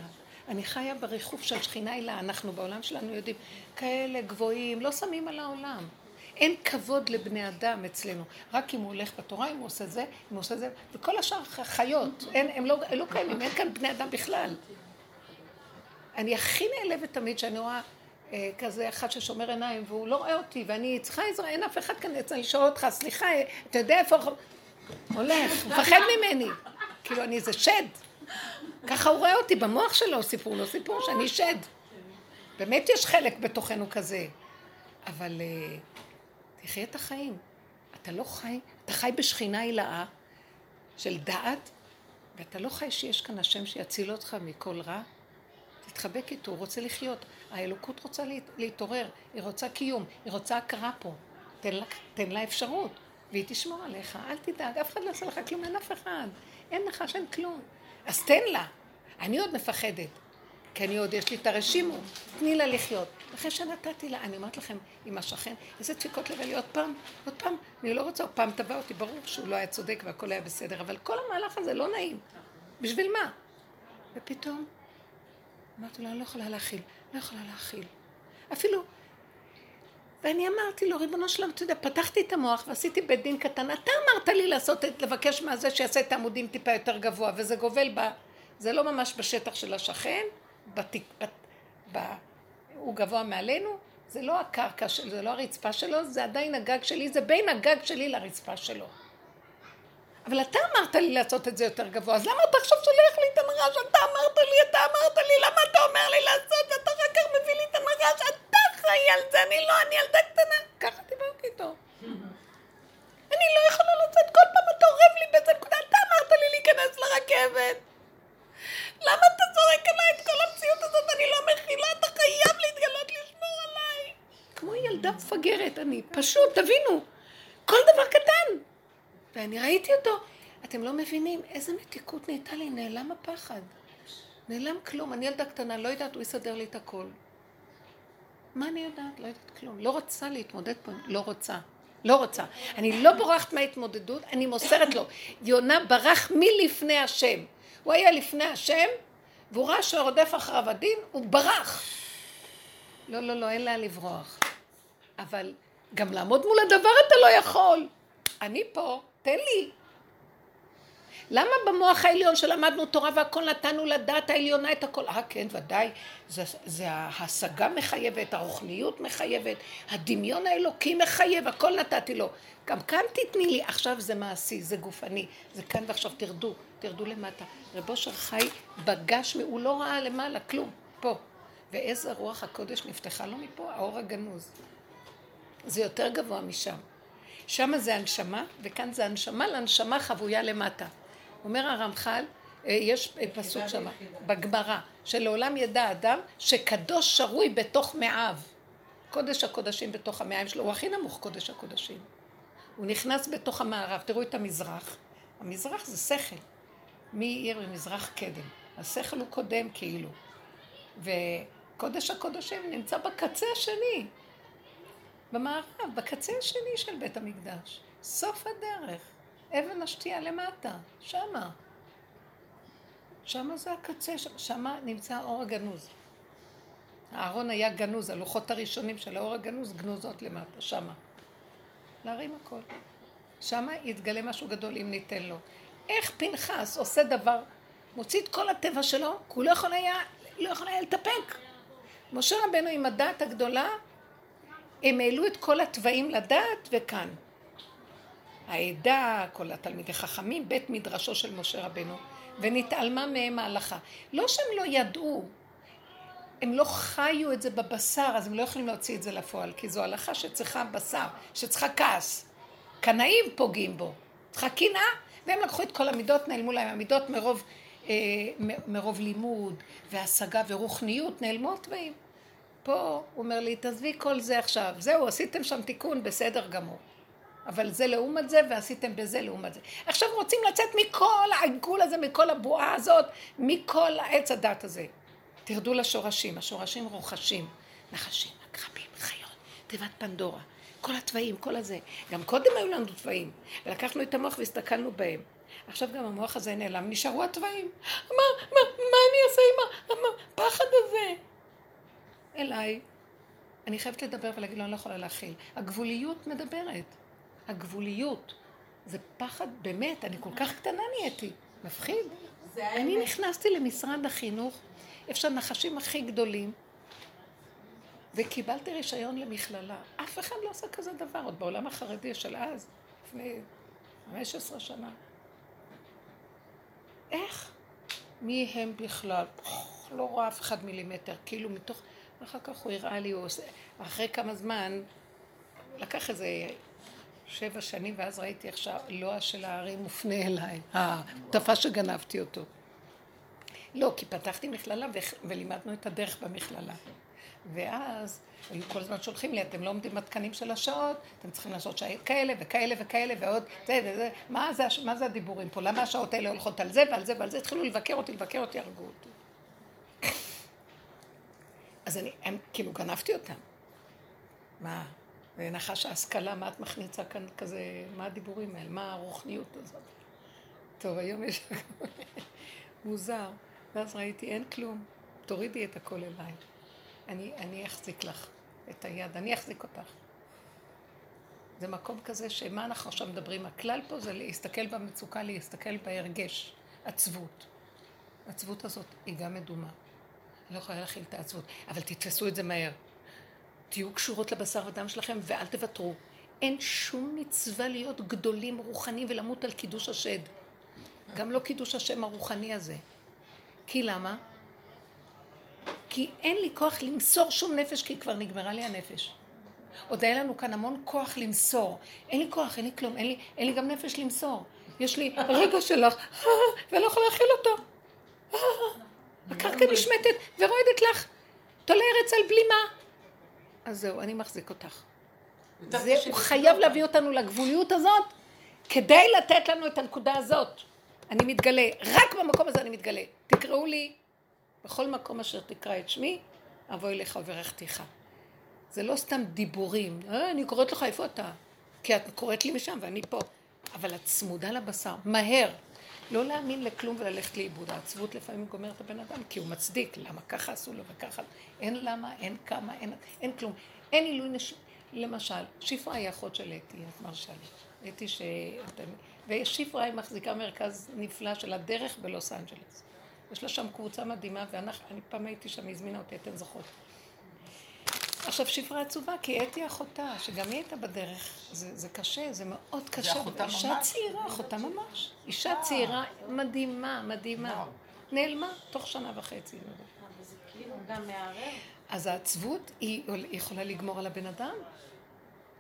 אני חיה בריחוף של שכינה הילה, אנחנו בעולם שלנו יודעים, כאלה גבוהים, לא שמים על העולם. אין כבוד לבני אדם אצלנו, רק אם הוא הולך בתורה, אם הוא עושה זה, אם הוא עושה זה, וכל השאר חיות, אין, הם לא, לא קיימים, אין כאן בני אדם בכלל. אני הכי נעלבת תמיד שאני רואה אה, כזה אחד ששומר עיניים והוא לא רואה אותי ואני צריכה עזרה, אין אף אחד כאן, אני לשאול אותך, סליחה, אתה יודע איפה... הולך, מפחד ממני. כאילו אני איזה שד. ככה הוא רואה אותי במוח שלו, סיפור לו סיפור שאני שד. באמת יש חלק בתוכנו כזה. אבל uh, תחיה את החיים. אתה לא חי, אתה חי בשכינה הילאה של דעת, ואתה לא חי שיש כאן השם שיציל אותך מכל רע. תתחבק איתו, הוא רוצה לחיות. האלוקות רוצה להתעורר, היא רוצה קיום, היא רוצה הכרה פה. תן לה, תן לה אפשרות. והיא תשמור עליך, אל תדאג, אף אחד לא יעשה לך כלום, אין אף אחד, אין לך שם כלום. אז תן לה. אני עוד מפחדת. כי אני עוד, יש לי את הרשימו, תני לה לחיות. אחרי שנתתי לה, אני אומרת לכם, עם השכן, איזה דפיקות לב לי עוד פעם, עוד פעם, אני לא רוצה, עוד פעם תבע אותי, ברור שהוא לא היה צודק והכל היה בסדר, אבל כל המהלך הזה לא נעים. בשביל מה? ופתאום, אמרתי לו, אני לא יכולה להכיל, לא יכולה להכיל. אפילו, ואני אמרתי לו, ריבונו שלום, אתה יודע, פתחתי את המוח ועשיתי בית דין קטן, אתה אמרת לי לעשות, לבקש מהזה שיעשה את העמודים טיפה יותר גבוה, וזה גובל ב... זה לא ממש בשטח של השכן, בתיק, בת, ב, הוא גבוה מעלינו, זה לא הקרקע שלו, זה לא הרצפה שלו, זה עדיין הגג שלי, זה בין הגג שלי לרצפה שלו. אבל אתה אמרת לי לעשות את זה יותר גבוה, אז למה אתה עכשיו שולח לי את המרש? אתה אמרת לי, אתה אמרת לי, למה אתה אומר לי לעשות, ואתה אחר כך מביא לי את המרש? אתה על זה, אני לא, אני ילדה קטנה. ככה דיברתי איתו. אני לא יכולה לצאת, כל פעם אתה אורב לי באיזה נקודה, אתה אמרת לי להיכנס לרכבת. למה אתה זורק עליי את כל המציאות הזאת? אני לא מכילה, אתה חייב להתגלות לשמור עליי. כמו ילדה מפגרת אני, פשוט, תבינו, כל דבר קטן. ואני ראיתי אותו, אתם לא מבינים איזה מתיקות נהייתה לי, נעלם הפחד. נעלם כלום, אני ילדה קטנה, לא יודעת, הוא יסדר לי את הכל. מה אני יודעת? לא יודעת כלום. לא רוצה להתמודד פה, לא רוצה. לא רוצה. אני לא בורחת מההתמודדות, אני מוסרת לו. יונה ברח מלפני השם. הוא היה לפני השם, והוא ראה שרודף אחריו הדין, הוא ברח. לא, לא, לא, אין לאן לברוח. אבל גם לעמוד מול הדבר אתה לא יכול. אני פה, תן לי. למה במוח העליון שלמדנו תורה והכל נתנו לדעת העליונה את הכל? אה כן, ודאי, זה, זה ההשגה מחייבת, הרוחניות מחייבת, הדמיון האלוקי מחייב, הכל נתתי לו. גם כאן תתני לי, עכשיו זה מעשי, זה גופני, זה כאן ועכשיו תרדו, תרדו למטה. רב אושר חי בגשמי, הוא לא ראה למעלה כלום, פה. ואיזה רוח הקודש נפתחה לו מפה, האור הגנוז. זה יותר גבוה משם. שם זה הנשמה, וכאן זה הנשמה לנשמה חבויה למטה. אומר הרמח"ל, אה, יש פסוק שם, בגמרא, שלעולם ידע אדם שקדוש שרוי בתוך מעיו. קודש הקודשים בתוך המעיים שלו, הוא הכי נמוך קודש הקודשים. הוא נכנס בתוך המערב, תראו את המזרח. המזרח זה שכל. מי עיר ממזרח קדם? השכל הוא קודם כאילו. וקודש הקודשים נמצא בקצה השני, במערב, בקצה השני של בית המקדש. סוף הדרך. אבן השתייה למטה, שמה. שמה זה הקצה, שמה נמצא האור הגנוז. הארון היה גנוז, הלוחות הראשונים של האור הגנוז גנוזות למטה, שמה. להרים הכל. שמה יתגלה משהו גדול אם ניתן לו. איך פנחס עושה דבר, מוציא את כל הטבע שלו, כי הוא לא יכול היה, לא יכול היה לתפק. משה רבנו עם הדעת הגדולה, הם העלו את כל התוואים לדעת וכאן. העדה, כל התלמידי חכמים, בית מדרשו של משה רבנו, ונתעלמה מהם ההלכה. לא שהם לא ידעו, הם לא חיו את זה בבשר, אז הם לא יכולים להוציא את זה לפועל, כי זו הלכה שצריכה בשר, שצריכה כעס. קנאים פוגעים בו, צריכה קנאה, והם לקחו את כל המידות, נעלמו להם המידות מרוב, אה, מרוב לימוד והשגה ורוחניות, נעלמו התוואים. פה הוא אומר לי, תעזבי כל זה עכשיו, זהו, עשיתם שם תיקון, בסדר גמור. אבל זה לעומת זה, ועשיתם בזה לעומת זה. עכשיו רוצים לצאת מכל העיגול הזה, מכל הבועה הזאת, מכל עץ הדת הזה. תרדו לשורשים, השורשים רוחשים, נחשים, עקרבים, חיות, תיבת פנדורה, כל התוואים, כל הזה. גם קודם היו לנו תוואים, ולקחנו את המוח והסתכלנו בהם. עכשיו גם המוח הזה נעלם, נשארו התוואים. מה, מה, מה אני אעשה עם הפחד הזה? אליי. אני חייבת לדבר ולהגיד לו, אני לא יכולה להכיל. הגבוליות מדברת. הגבוליות. זה פחד, באמת, אני כל כך קטנה נהייתי. מפחיד. אני נכנסתי למשרד החינוך, איפה שהנחשים הכי גדולים, וקיבלתי רישיון למכללה. אף אחד לא עושה כזה דבר, עוד בעולם החרדי של אז, לפני 15 שנה. איך? מי הם בכלל? לא רואה אף אחד מילימטר, כאילו מתוך... ואחר כך הוא הראה לי, הוא עושה... אחרי כמה זמן, לקח איזה שבע שנים, ואז ראיתי איך שהלוע של ההרים מופנה אליי, התפס שגנבתי אותו. לא, כי פתחתי מכללה ולימדנו את הדרך במכללה. ואז היו כל הזמן שולחים לי, אתם לא עומדים בתקנים של השעות, אתם צריכים לעשות שעות כאלה וכאלה וכאלה ועוד זה וזה, מה זה, מה זה הדיבורים פה? למה השעות האלה הולכות על זה ועל זה ועל זה? התחילו לבקר אותי, לבקר אותי, הרגו אותי. אז אני, הם, כאילו גנבתי אותם. מה, זה נחש ההשכלה, מה את מכניסה כאן כזה, מה הדיבורים האלה, מה הרוחניות הזאת? טוב, היום יש מוזר. ואז ראיתי, אין כלום, תורידי את הכל אליי. אני, אני אחזיק לך את היד, אני אחזיק אותך. זה מקום כזה שמה אנחנו עכשיו מדברים? הכלל פה זה להסתכל במצוקה, להסתכל בהרגש, עצבות. העצבות הזאת היא גם מדומה. אני לא יכולה להכיל את העצבות, אבל תתפסו את זה מהר. תהיו קשורות לבשר ודם שלכם ואל תוותרו. אין שום מצווה להיות גדולים רוחניים ולמות על קידוש השד. גם לא קידוש השם הרוחני הזה. כי למה? כי אין לי כוח למסור שום נפש, כי כבר נגמרה לי הנפש. עוד היה לנו כאן המון כוח למסור. אין לי כוח, אין לי כלום, אין לי, אין לי גם נפש למסור. יש לי רגע שלך, ואני לא יכולה להכיל אותו. הקרקע נשמטת ורועדת לך, תולה ארץ על בלימה. אז זהו, אני מחזיק אותך. זה, הוא חייב להביא אותנו לגבוליות הזאת, כדי לתת לנו את הנקודה הזאת. אני מתגלה, רק במקום הזה אני מתגלה. תקראו לי, בכל מקום אשר תקרא את שמי, אבוא אליך וברכתיך. זה לא סתם דיבורים, אה, אני קוראת לך איפה אתה? כי את קוראת לי משם ואני פה. אבל את צמודה לבשר, מהר. לא להאמין לכלום וללכת לאיבוד. העצבות לפעמים גומרת הבן אדם, כי הוא מצדיק, למה ככה עשו לו וככה. אין למה, אין כמה, אין, אין כלום. אין עילוי נש... למשל, שפרה היא אחות של אתי, את מרשה לי. אתי ש... ושפרה היא מחזיקה מרכז נפלא של הדרך בלוס אנג'לס. יש לה שם קבוצה מדהימה, ואני פעם הייתי שם, הזמינה אותי, אתן זוכרות. עכשיו שפרה עצובה, כי אתי אחותה, שגם היא הייתה בדרך. זה, זה קשה, זה מאוד קשה. זה אחותה ממש? אישה צעירה, אחותה ממש. אישה צעירה מדהימה, מדהימה. נעלמה תוך שנה וחצי. אבל זה כאילו גם מערער. אז העצבות היא יכולה לגמור על הבן אדם.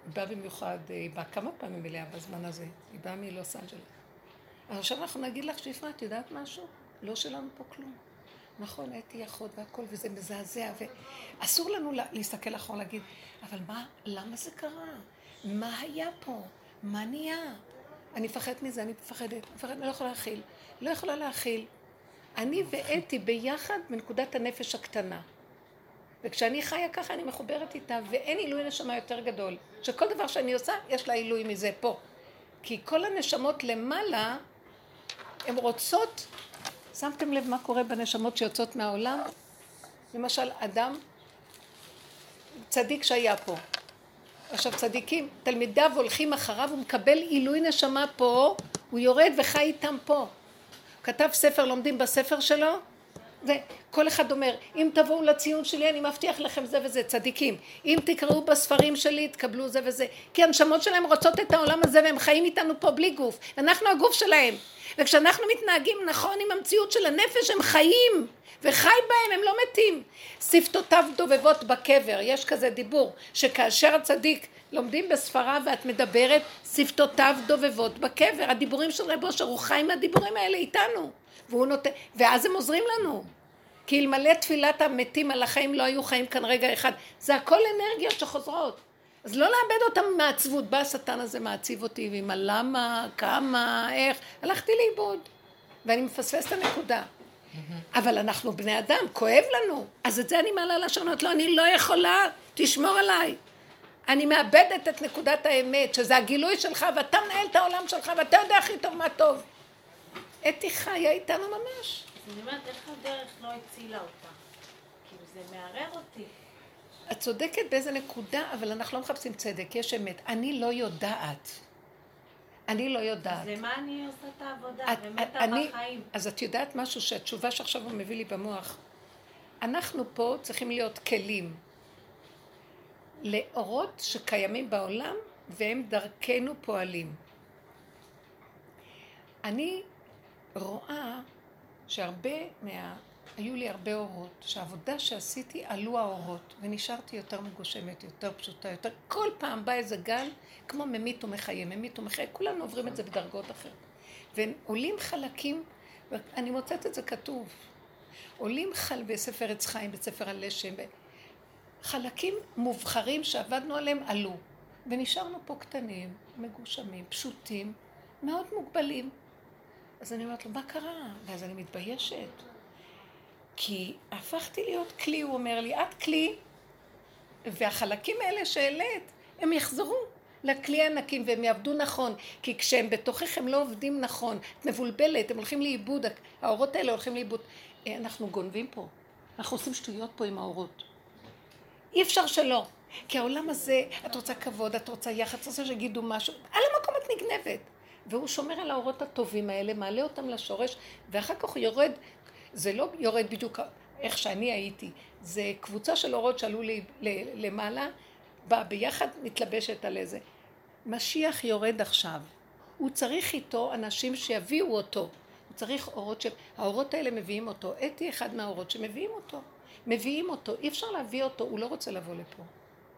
היא באה במיוחד, היא באה כמה פעמים אליה בזמן הזה. היא באה מלוס אנג'לס. עכשיו אנחנו נגיד לך, שפרה, את יודעת משהו? לא שלנו פה כלום. נכון, הייתי אחות והכל, וזה מזעזע, ואסור לנו לה, להסתכל אחורה להגיד, אבל מה, למה זה קרה? מה היה פה? מה נהיה? אני מפחדת מזה, אני מפחדת, מפחדת, אני לא יכולה להכיל. לא יכולה להכיל. אני ואתי ביחד בנקודת הנפש הקטנה. וכשאני חיה ככה, אני מחוברת איתה, ואין עילוי נשמה יותר גדול. שכל דבר שאני עושה, יש לה עילוי מזה פה. כי כל הנשמות למעלה, הן רוצות שמתם לב מה קורה בנשמות שיוצאות מהעולם? למשל, אדם צדיק שהיה פה. עכשיו צדיקים, תלמידיו הולכים אחריו, הוא מקבל עילוי נשמה פה, הוא יורד וחי איתם פה. כתב ספר, לומדים בספר שלו, וכל אחד אומר, אם תבואו לציון שלי אני מבטיח לכם זה וזה, צדיקים. אם תקראו בספרים שלי תקבלו זה וזה. כי הנשמות שלהם רוצות את העולם הזה והם חיים איתנו פה בלי גוף. אנחנו הגוף שלהם. וכשאנחנו מתנהגים נכון עם המציאות של הנפש הם חיים וחי בהם הם לא מתים שפתותיו דובבות בקבר יש כזה דיבור שכאשר הצדיק לומדים בספרה ואת מדברת שפתותיו דובבות בקבר הדיבורים של רב אושר הוא חי מהדיבורים האלה איתנו והוא נותן ואז הם עוזרים לנו. כי אלמלא תפילת המתים על החיים לא היו חיים כאן רגע אחד. זה הכל אנרגיות שחוזרות. אז לא לאבד אותם מעצבות, בא השטן הזה מעציב אותי ועם הלמה, כמה, איך, הלכתי לאיבוד. ואני מפספס את הנקודה. אבל אנחנו בני אדם, כואב לנו, אז את זה אני מעלה לשונות, לא, אני לא יכולה, תשמור עליי. אני מאבדת את נקודת האמת, שזה הגילוי שלך, ואתה מנהל את העולם שלך, ואתה יודע הכי טוב מה טוב. אתי חיה איתנו ממש. אני אומרת, איך הדרך לא הצילה אותה? כאילו, זה מערער אותי. את צודקת באיזה נקודה, אבל אנחנו לא מחפשים צדק, יש אמת. אני לא יודעת. אני לא יודעת. זה מה אני עושה את העבודה, את- ומתה אני- בחיים. אז את יודעת משהו שהתשובה שעכשיו הוא מביא לי במוח. אנחנו פה צריכים להיות כלים לאורות שקיימים בעולם והם דרכנו פועלים. אני רואה שהרבה מה... היו לי הרבה אורות, שהעבודה שעשיתי עלו האורות ונשארתי יותר מגושמת, יותר פשוטה, יותר... כל פעם בא איזה גל כמו ממית ומחיה, ממית ומחיה, כולנו עוברים את זה בדרגות אחרות. ועולים חלקים, ואני מוצאת את זה כתוב, עולים חל בספר עץ חיים, בספר הלשם, חלקים מובחרים שעבדנו עליהם עלו, ונשארנו פה קטנים, מגושמים, פשוטים, מאוד מוגבלים. אז אני אומרת לו, מה קרה? ואז אני מתביישת. כי הפכתי להיות כלי, הוא אומר לי, את כלי, והחלקים האלה שהעלית, הם יחזרו לכלי הענקים והם יעבדו נכון, כי כשהם בתוכך הם לא עובדים נכון, את מבולבלת, הם הולכים לאיבוד, האורות האלה הולכים לאיבוד. אה, אנחנו גונבים פה, אנחנו עושים שטויות פה עם האורות. אי אפשר שלא. כי העולם הזה, את רוצה כבוד, את רוצה יחד, את רוצה שיגידו משהו, על המקום את נגנבת. והוא שומר על האורות הטובים האלה, מעלה אותם לשורש, ואחר כך הוא יורד, זה לא יורד בדיוק איך שאני הייתי, זה קבוצה של אורות שעלו לי למעלה, באה ביחד, מתלבשת על איזה. משיח יורד עכשיו. הוא צריך איתו אנשים שיביאו אותו. הוא צריך אורות ש... האורות האלה מביאים אותו. אתי אחד מהאורות שמביאים אותו. מביאים אותו. אי אפשר להביא אותו, הוא לא רוצה לבוא לפה.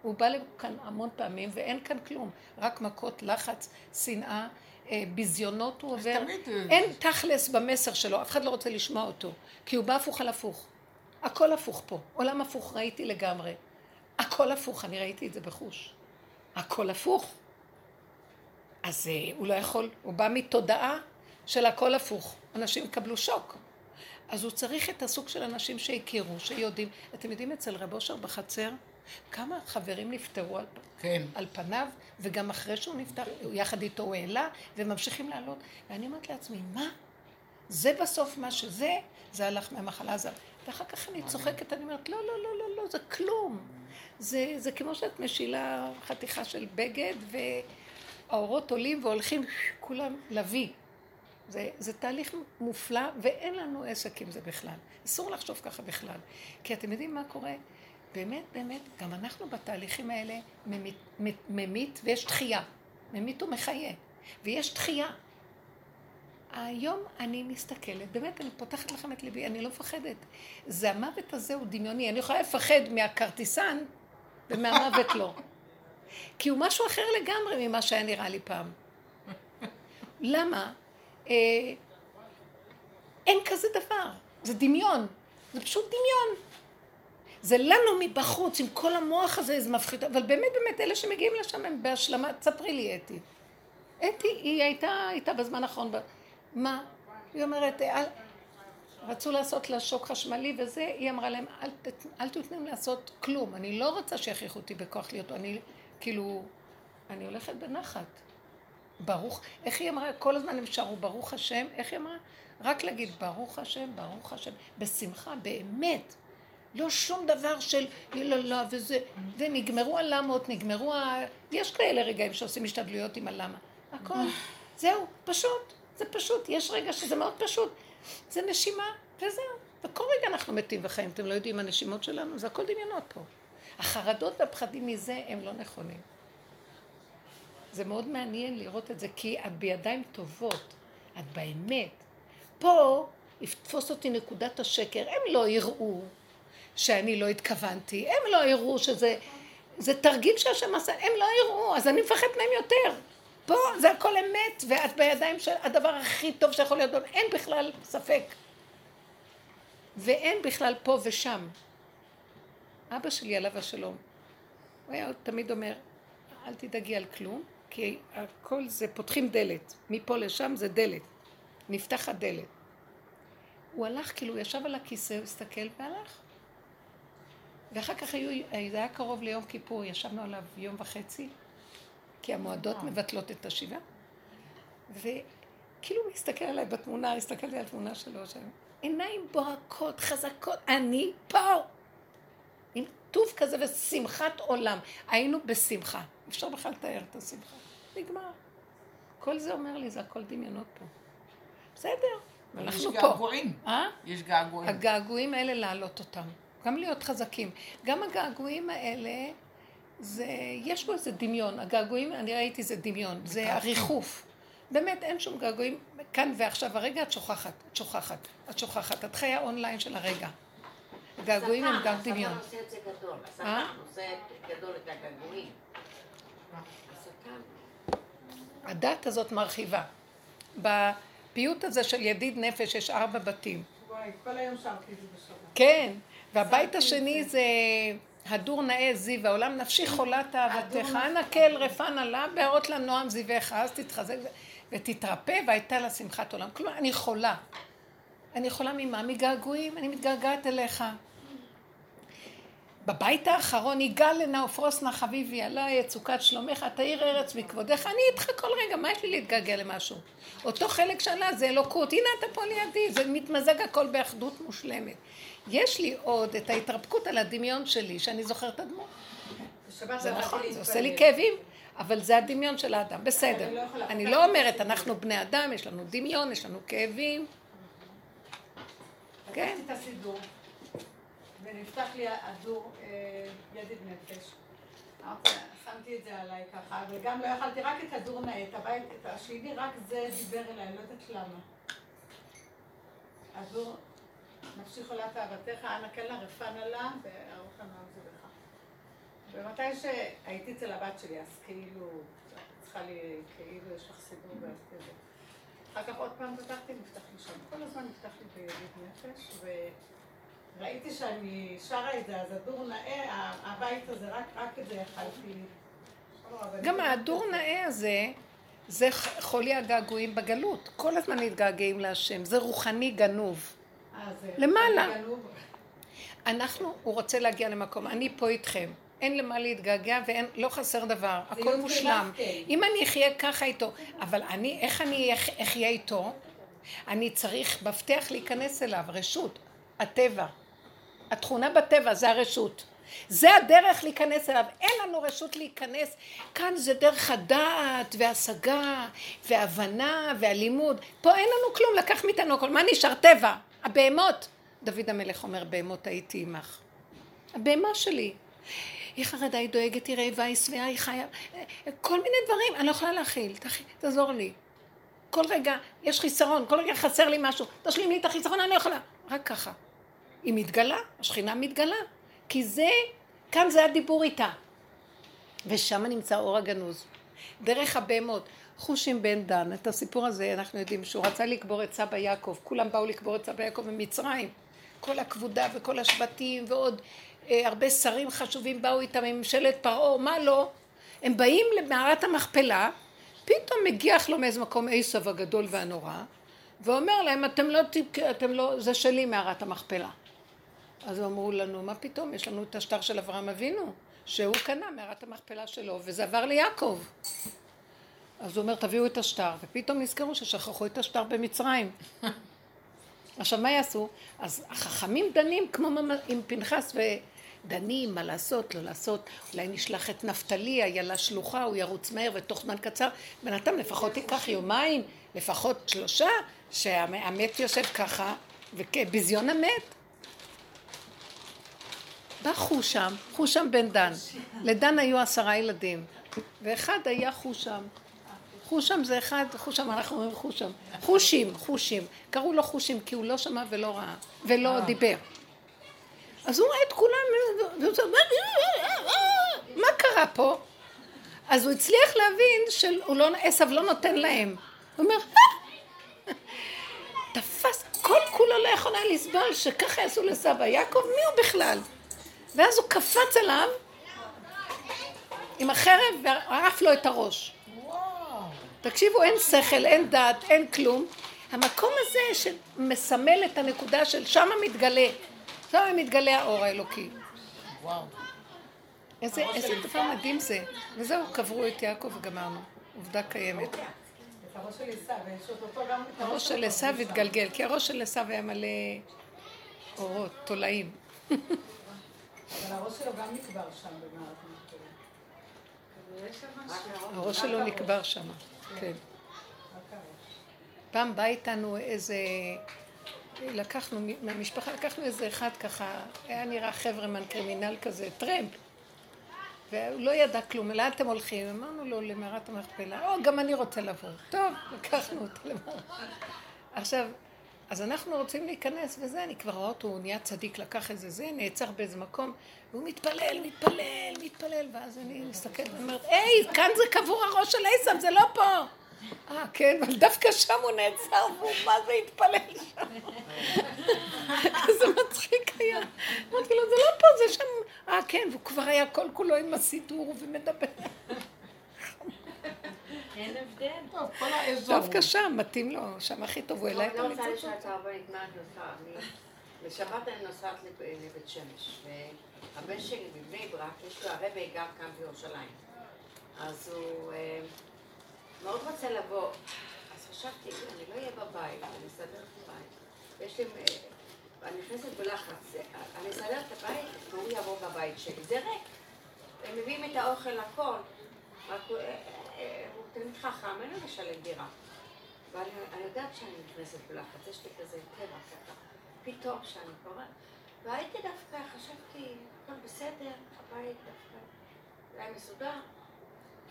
הוא בא לכאן המון פעמים ואין כאן כלום. רק מכות, לחץ, שנאה, אה, ביזיונות הוא עובר. אה, אין תכלס במסר שלו, אף אחד לא רוצה לשמוע אותו. כי הוא בא הפוך על הפוך. הכל הפוך פה. עולם הפוך ראיתי לגמרי. הכל הפוך, אני ראיתי את זה בחוש. הכל הפוך. אז אה, הוא לא יכול, הוא בא מתודעה של הכל הפוך. אנשים יקבלו שוק. אז הוא צריך את הסוג של אנשים שהכירו, שיודעים. אתם יודעים, אצל רב אושר בחצר, כמה חברים נפטרו על, כן. על פניו, וגם אחרי שהוא נפטר, יחד איתו הוא העלה, וממשיכים לעלות. ואני אומרת לעצמי, מה? זה בסוף מה שזה, זה הלך מהמחלה הזאת. ואחר כך אני צוחקת, אני אומרת, לא, לא, לא, לא, לא, זה כלום. זה, זה כמו שאת משילה חתיכה של בגד, והאורות עולים והולכים כולם לביא. זה, זה תהליך מופלא, ואין לנו עסק עם זה בכלל. אסור לחשוב ככה בכלל. כי אתם יודעים מה קורה? באמת, באמת, גם אנחנו בתהליכים האלה ממית, ממית ויש תחייה. ממית ומחיה. ויש תחייה. היום אני מסתכלת, באמת, אני פותחת לכם את ליבי, אני לא מפחדת. זה המוות הזה הוא דמיוני. אני יכולה לפחד מהכרטיסן ומהמוות לא. כי הוא משהו אחר לגמרי ממה שהיה נראה לי פעם. למה? אה, אין כזה דבר. זה דמיון. זה פשוט דמיון. זה לנו מבחוץ, עם כל המוח הזה, זה מפחיד, אבל באמת באמת אלה שמגיעים לשם הם בהשלמה, תספרי לי אתי. אתי, היא הייתה, הייתה בזמן האחרון, מה? היא אומרת, אל, רצו לעשות לה שוק חשמלי וזה, היא אמרה להם, אל, אל תתנו לעשות כלום, אני לא רוצה שיכריחו אותי בכוח להיות, אני כאילו, אני הולכת בנחת. ברוך, איך היא אמרה? כל הזמן הם שרו ברוך השם, איך היא אמרה? רק להגיד ברוך השם, ברוך השם, בשמחה, באמת. לא שום דבר של יללה וזה, ונגמרו הלמות, נגמרו ה... יש כאלה רגעים שעושים השתדלויות עם הלמה. הכל, זהו, פשוט, זה פשוט, יש רגע שזה מאוד פשוט. זה נשימה, וזהו. וכל רגע אנחנו מתים וחיים, אתם לא יודעים הנשימות שלנו, זה הכל דמיונות פה. החרדות והפחדים מזה הם לא נכונים. זה מאוד מעניין לראות את זה, כי את בידיים טובות, את באמת. פה יתפוס אותי נקודת השקר, הם לא יראו, שאני לא התכוונתי, הם לא יראו שזה... זה תרגיל שהשם עשה, הם לא יראו, אז אני מפחד מהם יותר. פה זה הכל אמת, ואת בידיים של הדבר הכי טוב שיכול להיות, אין בכלל ספק. ואין בכלל פה ושם. אבא שלי, עליו השלום, הוא היה תמיד אומר, אל תדאגי על כלום, כי הכל זה, פותחים דלת. מפה לשם זה דלת. נפתחת דלת. הוא הלך, כאילו, הוא ישב על הכיסא, הוא הסתכל והלך. ואחר כך היו, זה היה קרוב ליום כיפור, ישבנו עליו יום וחצי, כי המועדות אה. מבטלות את השבעה. וכאילו הוא הסתכל עליי בתמונה, הסתכלתי על התמונה שלו שם. עיניים בוהקות, חזקות, אני פה! עם טוב כזה ושמחת עולם. היינו בשמחה. אפשר בכלל לתאר את השמחה. נגמר. כל זה אומר לי, זה הכל דמיונות פה. בסדר, אנחנו פה. יש געגועים. אה? יש געגועים. הגעגועים האלה להעלות אותם. גם להיות חזקים. גם הגעגועים האלה, זה, יש בו איזה דמיון. הגעגועים, אני ראיתי זה דמיון, זה הריחוף. באמת, אין שום געגועים. כאן ועכשיו, הרגע את שוכחת, את שוכחת, את שוכחת. את חיה אונליין של הרגע. הגעגועים הם גם דמיון. השטן עושה את זה גדול. השטן עושה גדול את הגעגועים. הדת הזאת מרחיבה. בפיוט הזה של ידיד נפש יש ארבע בתים. וואי, כל היום שרתי את זה בשבת. כן, והבית השני זה הדור נאה זיו, העולם נפשי חולת אהבתך, אנא כל רפן עלה, בהרות לנועם זיווך, אז תתחזק ותתרפא, והייתה לה שמחת עולם. כלומר, אני חולה. אני יכולה ממה? מגעגועים, אני מתגעגעת אליך. בבית האחרון יגאל לנה ופרוס נא חביבי עלי יצוקת שלומך תאיר ארץ מכבודך. אני איתך כל רגע מה יש לי להתגעגע למשהו? אותו חלק שעלה זה אלוקות. הנה אתה פה לידי. זה מתמזג הכל באחדות מושלמת יש לי עוד את ההתרפקות על הדמיון שלי שאני זוכרת את הדמות זה נכון זה עושה לי להתפלל. כאבים אבל זה הדמיון של האדם בסדר אני לא לא אומרת. אנחנו בני אדם יש לנו דמיון יש לנו כאבים כן. ונפתח לי הדור אה, ידיד נפש. שמתי את זה עליי ככה, וגם לא יכלתי, רק את הדור נאה, את הבית, השני, רק זה דיבר אליי, לא יודעת למה. הדור, נפשי חולת אהבתך, אנא כן לה רפא נא לה, וארוך הנועם זה לך. ומתי שהייתי אצל הבת שלי, אז כאילו, צריכה לי, כאילו, יש לך סידור ואת כזה. אחר כך עוד פעם פתחתי, נפתח לי שם. כל הזמן נפתח לי בידיד נפש, וראיתי שאני שרה את זה, אז הדור נאה, הבית הזה, רק, רק את זה יכלתי. גם ההדור נאה הזה, זה חולי הגעגועים בגלות. כל הזמן מתגעגעים להשם. זה רוחני גנוב. אה, למעלה. אנחנו, הוא רוצה להגיע למקום, אני פה איתכם. אין למה להתגעגע ואין, לא חסר דבר, הכל מושלם. כן. אם אני אחיה ככה איתו, אבל אני, איך אני אחיה איתו? אני צריך מפתח להיכנס אליו, רשות, הטבע. התכונה בטבע זה הרשות. זה הדרך להיכנס אליו. אין לנו רשות להיכנס. כאן זה דרך הדעת והשגה והבנה והלימוד. פה אין לנו כלום, לקח מאיתנו הכל. מה נשאר? טבע. הבהמות. דוד המלך אומר, בהמות הייתי עמך. הבהמה שלי. היא חרדה, היא דואגת, היא רעבה, היא שבעה, היא חיה. כל מיני דברים, אני לא יכולה להכיל. תעזור לי. כל רגע יש חיסרון, כל רגע חסר לי משהו. תשלים לי את החיסרון, אני לא יכולה. רק ככה. היא מתגלה, השכינה מתגלה. כי זה, כאן זה הדיבור איתה. ושם נמצא אור הגנוז. דרך הבהמות. חושים בן דן, את הסיפור הזה אנחנו יודעים שהוא רצה לקבור את סבא יעקב, כולם באו לקבור את סבא יעקב במצרים. כל הכבודה וכל השבטים ועוד אה, הרבה שרים חשובים באו איתם מממשלת פרעה, מה לא? הם באים למערת המכפלה, פתאום מגיח לו מאיזה מקום עשב הגדול והנורא, ואומר להם, אתם לא, אתם לא, זה שלי מערת המכפלה. אז אמרו לנו, מה פתאום, יש לנו את השטר של אברהם אבינו, שהוא קנה מערת המכפלה שלו, וזה עבר ליעקב. אז הוא אומר, תביאו את השטר, ופתאום נזכרו ששכחו את השטר במצרים. עכשיו, מה יעשו? אז החכמים דנים כמו עם פנחס ודנים מה לעשות, לא לעשות, אולי נשלח את נפתלי, איילה שלוחה, הוא ירוץ מהר ותוך זמן קצר, בינתיים לפחות ייקח יומיים, לפחות שלושה, שהמת יושב ככה, וביזיון המת. בא חושם, חושם בן דן. לדן היו עשרה ילדים, ואחד היה חושם. חושם זה אחד, חושם, אנחנו אומרים חושם. חושים, חושים. קראו לו חושים כי הוא לא שמע ולא ראה, ולא דיבר. אז הוא ראה את כולם, והוא אומר, מה קרה פה? אז הוא הצליח להבין שעשו לא נותן להם. הוא אומר, "אה!" תפס, כל כולו לא יכול היה לסבול שככה יעשו לסבא יעקב, מי הוא בכלל? ואז הוא קפץ עליו עם החרב וערף לו את הראש. תקשיבו, אין שכל, אין דעת, אין כלום. המקום הזה שמסמל את הנקודה של שמה מתגלה, שמה מתגלה האור האלוקי. וואו. איזה, איזה דבר מדהים זה. וזהו, קברו את יעקב וגמרנו. עובדה קיימת. הראש של עשיו, התגלגל, כי הראש של עשיו היה מלא אורות, תולעים. אבל הראש שלו גם נקבר שם המכפלה. הראש שלו נקבר שם, כן. פעם בא איתנו איזה, לקחנו, מהמשפחה לקחנו איזה אחד ככה, היה נראה חברמן קרימינל כזה, טרמפ. והוא לא ידע כלום, לאן אתם הולכים? אמרנו לו למערת המכפלה, או, גם אני רוצה לבוא. טוב, לקחנו אותו למערת. עכשיו, אז אנחנו רוצים להיכנס וזה, אני כבר רואה אותו, הוא נהיה צדיק, לקח איזה זה, נעצר באיזה מקום, והוא מתפלל, מתפלל, מתפלל, ואז אני מסתכלת ואומרת, היי, כאן זה קבור הראש של עשם, זה לא פה. אה, כן, אבל דווקא שם הוא נעצר, והוא מה זה התפלל שם. איזה מצחיק היה. אמרתי לו, זה לא פה, זה שם. אה, כן, והוא כבר היה כל כולו עם הסידור ומדבר. אין הבדל. טוב, כל האזור. דווקא שם, מתאים לו, שם הכי טוב, הוא העלה את אני רוצה המצוות. לשאול את הרבנית מה את עושה. אני- בשבת אני נוסעת לב- לבית שמש, והבן שלי בבני ברק, יש לו הרבי גר כאן בירושלים. אז הוא אה, מאוד רוצה לבוא. אז חשבתי, אני לא אהיה בבית, אני אסדר את הבית. יש לי... אה, אני נכנסת בלחץ, אה, אני אסדר את הבית, והוא יבוא בבית שלי. זה ריק. הם מביאים את האוכל, הכל. רק הוא, תמיד חכם, אין לו לשלם דירה. ואני אני יודעת שאני נכנסת בלחץ, יש לי כזה טבע ככה. פתאום שאני קוראת. והייתי דווקא, חשבתי, הכל בסדר, הבית דווקא היה מסודר.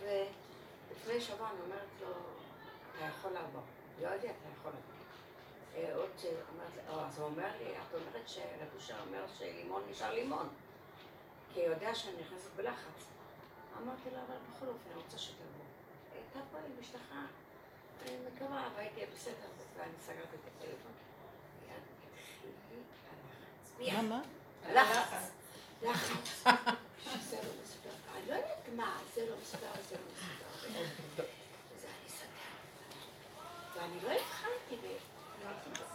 ולפני שבוע אני אומרת לו, אתה יכול לעבור. יודע, אתה יכול לעבור. אה, עוד או, אז הוא אומר לי, את אומרת שרבושה אומר שלימון נשאר לימון. כי הוא יודע שאני נכנסת בלחץ. אמרתי לו, אבל בכל אופן, אני רוצה שתבוא. הייתה פה עם אשתך, אני מקווה, והייתי בסדר, ואני סגרתי את הטלפון. מיד. למה? לחץ. לחץ. שזה לא מסודר. אני לא יודעת מה, זה לא מסודר, זה לא מסודר. וזה אני סגרתי. ואני לא הבחנתי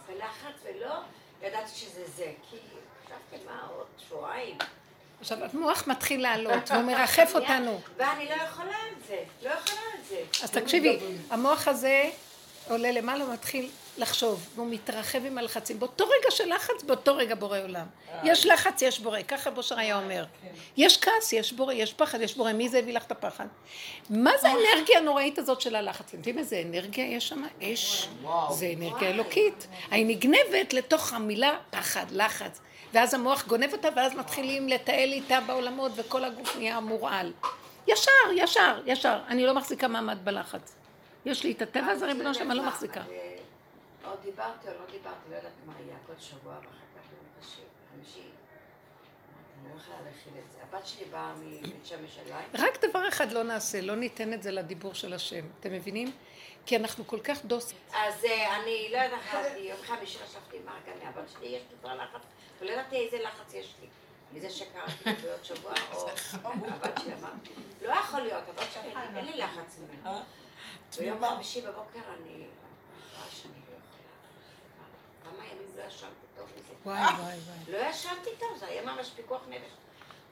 בלחץ ולא ידעתי שזה זה, כי חשבתי מה עוד שבועיים. עכשיו, המוח מתחיל לעלות, והוא מרחף אותנו. ואני לא יכולה את זה, לא יכולה את זה. אז תקשיבי, המוח הזה עולה למעלה, מתחיל לחשוב, והוא מתרחב עם הלחצים. באותו רגע של לחץ, באותו רגע בורא עולם. יש לחץ, יש בורא, ככה בושר היה אומר. יש כעס, יש בורא, יש פחד, יש בורא. מי זה הביא לך את הפחד? מה זה האנרגיה הנוראית הזאת של הלחץ? אתם יודעים איזה אנרגיה יש שם? אש. זה אנרגיה אלוקית. היא נגנבת לתוך המילה פחד, לחץ. ואז המוח גונב אותה, ואז מתחילים לתעל איתה בעולמות, וכל הגוף נהיה מורעל. ישר, ישר, ישר. אני לא מחזיקה מעמד בלחץ. יש לי את הטבע הזה, ריבונו אני לא מחזיקה. אה, עוד דיברתי או לא דיברתי, לא יודעת מה היה כל שבוע, ואחר כך ביום חמישי, חמישי, אני לא יכולה להכיל את זה. הבת שלי באה מבית שמש אליי, רק דבר אחד לא נעשה, לא ניתן את זה לדיבור של השם. אתם מבינים? כי אנחנו כל כך דוס... אז אה, אני לא יודעת, יום חמישי חשבתי, מה, גם מהבת שלי יש לי כבר לחץ, ולא ידעתי איזה לחץ יש לי. מזה שקראתי בעוד שבוע, או הבת שלי אמרה, לא יכול להיות, הבת שלי, אין לי לחץ ממנו. ביום חמישי בבוקר אני לא. כמה ימים לא ישנתי. וואי, וואי, וואי. לא ישנתי טוב, זה היה ממש פיקוח נפש.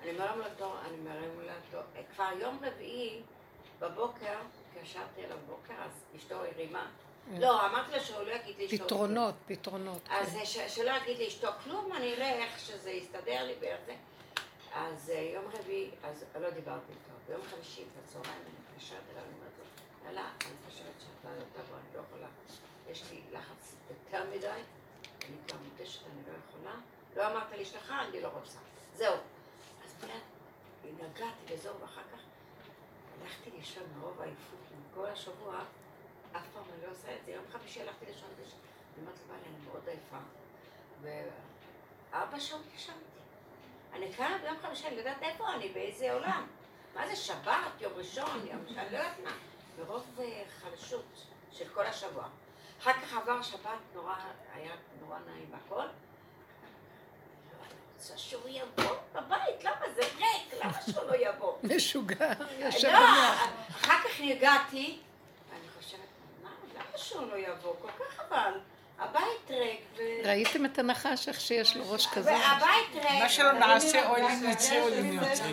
אני מרים לתור, אני מרים לתור. כבר יום רביעי בבוקר, כשישבתי עליו בבוקר, אז אשתו הרימה. לא, אמרתי לה שהוא לא יגיד לאשתו כלום. פתרונות, פתרונות. אז ש- שלא יגיד לאשתו כלום, אני אראה איך שזה יסתדר לי באיך זה. אז אה, יום רביעי, אז לא דיברתי איתו. ביום חמישי בצהריים אני מתקשרת אליו, אני אומרת לו, יאללה, אני חושבת שאתה לא תבוא, אני לא יכולה. יש לי לחץ יותר מדי, אני כבר מותשת, אני לא יכולה. לא אמרת לאשתך, אני לא רוצה. זהו. אז מיד נגעתי וזהו, ואחר כך הלכתי לישון מרוב עייפות כל השבוע, אף פעם אני לא עושה את זה. יום חמישי הלכתי לישון, ויש- אני אומרת לבעלי, אני מאוד עייפה. וארבע שעות ישנתי. אני קמה ביום חמישי, אני יודעת איפה אני, באיזה עולם. מה זה שבת, יום ראשון, יום ראשון, אני לא יודעת מה. מרוב אה, חלשות של כל השבוע. אחר כך עבר שבת, נורא, היה נורא נעים והכל. לא, רוצה שהוא יבוא בבית, למה זה ריק? למה שהוא לא יבוא? משוגע, יושב לא, במוח. אחר כך הגעתי, ואני חושבת, מה, למה שהוא לא יבוא? כל כך חבל. הבית ריק, ו... ראיתם את הנחש, איך שיש לו ראש כזה? והבית ריק. מה שלא נעשה, אוהלים נצא, אוהלים יוצא.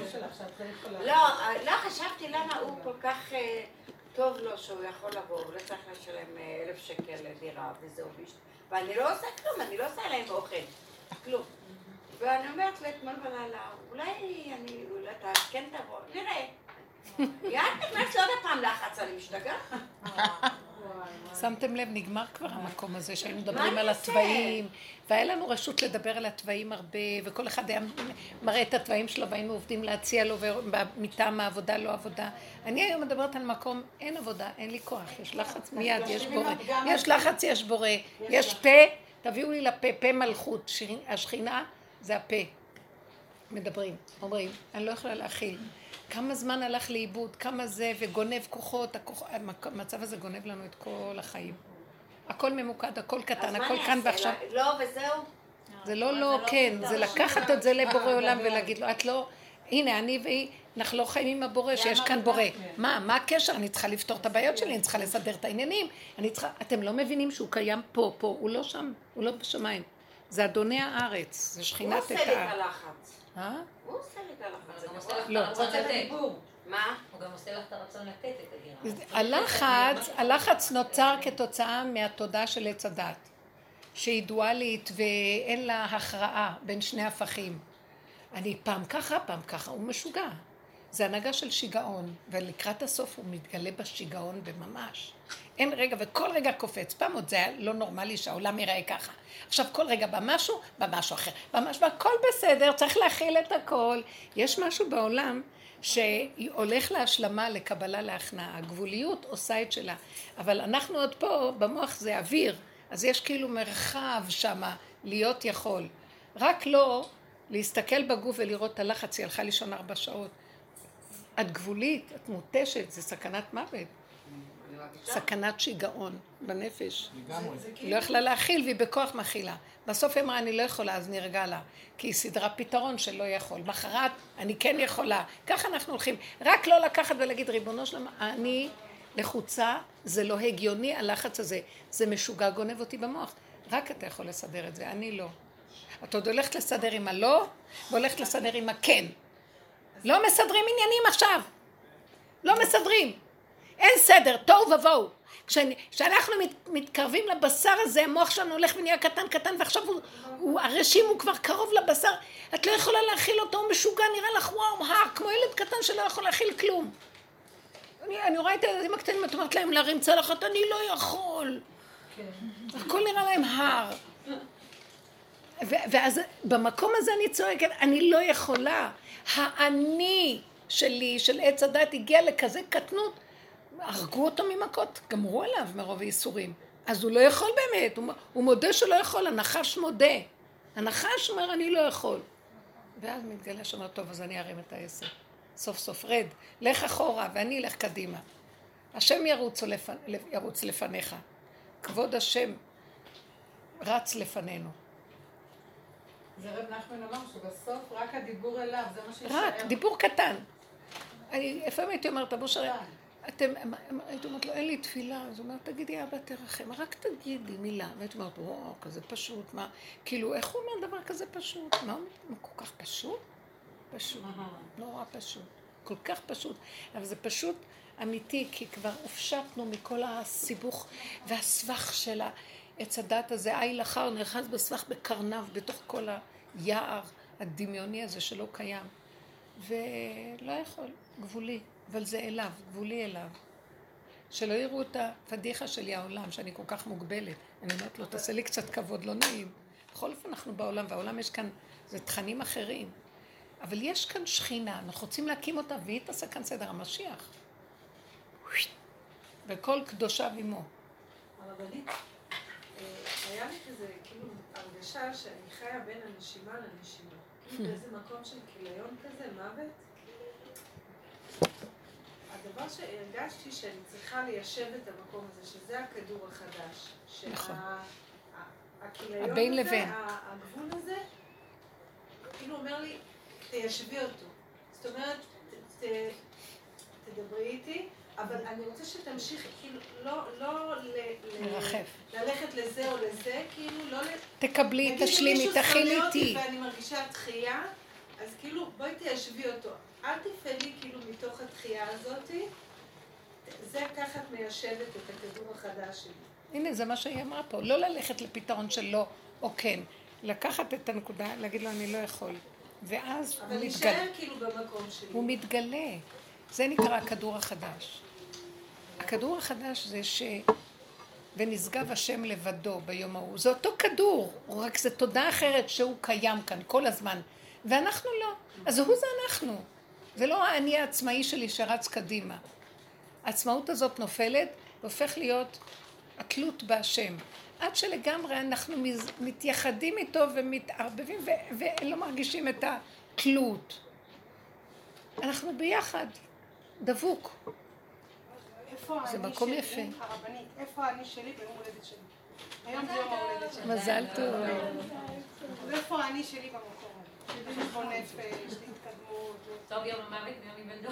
לא, לא, חשבתי למה הוא כל כך אה, טוב לו שהוא יכול לבוא, הוא לא צריך לשלם אה, אלף שקל לדירה וזהו, ואני לא עושה כלום, אני לא עושה להם אוכל, כלום. ואני אומרת לו אתמול בלילה, אולי אני, אולי אתה כן תבוא, נראה. יד נכנס עוד פעם לחץ, אני משתגעת. שמתם לב, נגמר כבר המקום הזה שהיינו מדברים על? התוואים, והיה לנו רשות לדבר על התוואים הרבה, וכל אחד היה מראה את התוואים שלו, והיינו עובדים להציע לו, ומטעם העבודה לא עבודה. אני היום מדברת על מקום, אין עבודה, אין לי כוח, יש לחץ מיד, יש בורא. יש לחץ, יש בורא. יש פה, תביאו לי לפה, פה מלכות. השכינה זה הפה. מדברים, אומרים, אני לא יכולה להכיל. כמה זמן הלך לאיבוד, כמה זה, וגונב כוחות, הכוח, המצב הזה גונב לנו את כל החיים. הכל ממוקד, הכל קטן, הכל כאן? ועכשיו. לא, וזהו. זה לא לא, כן, זה לקחת את זה לבורא עולם ולהגיד לו, את לא, הנה, אני והיא, אנחנו לא חיים עם הבורא, שיש כאן לא בורא. מה, מה הקשר? אני צריכה לפתור את הבעיות שלי, אני צריכה לסדר את העניינים. אני צריכה... אתם לא מבינים שהוא קיים פה, פה. הוא לא שם, הוא לא בשמיים. זה אדוני הארץ, זה שכינת את ה... אה? הוא עושה לי את הלחץ. גם אני עושה. לך לא. את הרצון את. מה? הוא גם עושה לך את הרצון לתת את הדירה. הלחץ, הלחץ נוצר כתוצאה מהתודעה של עץ הדת, שהיא דואלית ואין לה הכרעה בין שני הפכים. אני פעם ככה, פעם ככה, הוא משוגע. זה הנהגה של שיגעון, ולקראת הסוף הוא מתגלה בשיגעון בממש. אין רגע, וכל רגע קופץ. פעם עוד זה היה לא נורמלי שהעולם ייראה ככה. עכשיו כל רגע בא משהו, בא משהו אחר. בא משהו, הכל בסדר, צריך להכיל את הכל. יש משהו בעולם שהולך להשלמה, לקבלה, להכנעה. הגבוליות עושה את שלה. אבל אנחנו עוד פה, במוח זה אוויר, אז יש כאילו מרחב שמה להיות יכול. רק לא להסתכל בגוף ולראות את הלחץ, היא הלכה לישון ארבע שעות. את גבולית, את מותשת, זה סכנת מוות. סכנת שיגעון בנפש. לגמרי. היא לא יכלה להכיל והיא בכוח מכילה. בסוף היא אמרה אני לא יכולה אז נרגע לה. כי היא סידרה פתרון שלא יכול. מחרת אני כן יכולה. ככה אנחנו הולכים. רק לא לקחת ולהגיד ריבונו שלמה אני לחוצה זה לא הגיוני הלחץ הזה. זה משוגע גונב אותי במוח. רק אתה יכול לסדר את זה, אני לא. את עוד הולכת לסדר עם הלא והולכת לסדר עם הכן. לא מסדרים עניינים עכשיו. לא מסדרים. אין סדר, תוהו ובוהו. כשאנחנו מת, מתקרבים לבשר הזה, המוח שלנו הולך ונהיה קטן קטן, ועכשיו הוא, הוא, הרשים הוא כבר קרוב לבשר, את לא יכולה להכיל אותו, הוא משוגע, נראה לך וואו, הר, כמו ילד קטן שלא יכול להכיל כלום. אני, אני רואה את הילדים הקטנים, את אומרת להם להרים צלחת, אני לא יכול. הכל נראה להם הר. ואז במקום הזה אני צועקת, אני לא יכולה. האני שלי, של עץ הדת, הגיע לכזה קטנות, הרגו אותו ממכות, גמרו עליו מרוב ייסורים. אז הוא לא יכול באמת, הוא, הוא מודה שלא יכול, הנחש מודה. הנחש אומר, אני לא יכול. ואז מתגלה שאומר, טוב, אז אני ארים את העשר. סוף סוף רד, לך אחורה ואני אלך קדימה. השם ירוץ, לפ... ירוץ לפניך. כבוד השם רץ לפנינו. זה רב נחמן אמר שבסוף רק הדיבור אליו, זה מה שישאר. רק, דיבור קטן. אני לפעמים הייתי אומרת, אבו שרי, קטן. אתם, הייתי אומרת לו, אין לי תפילה, אז הוא אומר, תגידי, אבא תרחם, רק תגידי מילה. והייתי אומרת, וואו, כזה פשוט, מה, כאילו, איך הוא אומר דבר כזה פשוט? מה הוא מה, כל כך פשוט? פשוט, נורא פשוט, כל כך פשוט. אבל זה פשוט אמיתי, כי כבר הופשטנו מכל הסיבוך והסבך של עץ הדת הזה, איל אחר נאחז בסבך בקרניו, בתוך כל היער הדמיוני הזה שלא קיים. ולא יכול, גבולי, אבל זה אליו, גבולי אליו. שלא יראו את הפדיחה שלי העולם, שאני כל כך מוגבלת. אני אומרת לו, תעשה לי קצת כבוד, לא נעים. בכל אופן אנחנו בעולם, והעולם יש כאן, זה תכנים אחרים. אבל יש כאן שכינה, אנחנו רוצים להקים אותה, והיא תעשה כאן סדר המשיח. וכל קדושיו עמו. היה לי כזה, כאילו, הרגשה שאני חיה בין הנשימה לנשימה. באיזה מקום של כיליון כזה, מוות. הדבר שהרגשתי שאני צריכה ליישב את המקום הזה, שזה הכדור החדש. נכון. הכיליון הבין הזה, לבין. הגבול הזה, כאילו אומר לי, תיישבי אותו. זאת אומרת, תדברי איתי, אבל אני רוצה שתמשיכי, כאילו, לא, לא ל- ל- מרחף. ללכת לזה או לזה, כאילו, לא ל... תקבלי, תשלימי, תכילי איתי. ואני מרגישה דחייה, אז כאילו, בואי תיישבי אותו. אל תפעלי כאילו מתוך הדחייה הזאתי. זה ככה את מיישבת את הכדור החדש שלי. הנה, זה מה שהיא אמרה פה. לא ללכת לפתרון של לא או כן. לקחת את הנקודה, להגיד לו, אני לא יכול. ואז הוא אבל מתגלה. להישאר כאילו במקום שלי. הוא מתגלה. זה נקרא הכדור החדש. הכדור החדש זה ש... ונשגב השם לבדו ביום ההוא. זה אותו כדור, רק זה תודה אחרת שהוא קיים כאן כל הזמן. ואנחנו לא. אז הוא זה אנחנו. זה לא האני העצמאי שלי שרץ קדימה. העצמאות הזאת נופלת והופך להיות התלות בהשם. עד שלגמרי אנחנו מתייחדים איתו ומתערבבים ו- ולא מרגישים את התלות. אנחנו ביחד, דבוק. איפה האני מקום שלי, יפה. הרבנית, איפה האני שלי ביום הולדת שלי? היום זה יום ההולדת שלי. מזל טוב. ואיפה האני שלי במקום חשבון נפש, להתקדמות. טוב יום המוות ויום היוולדו.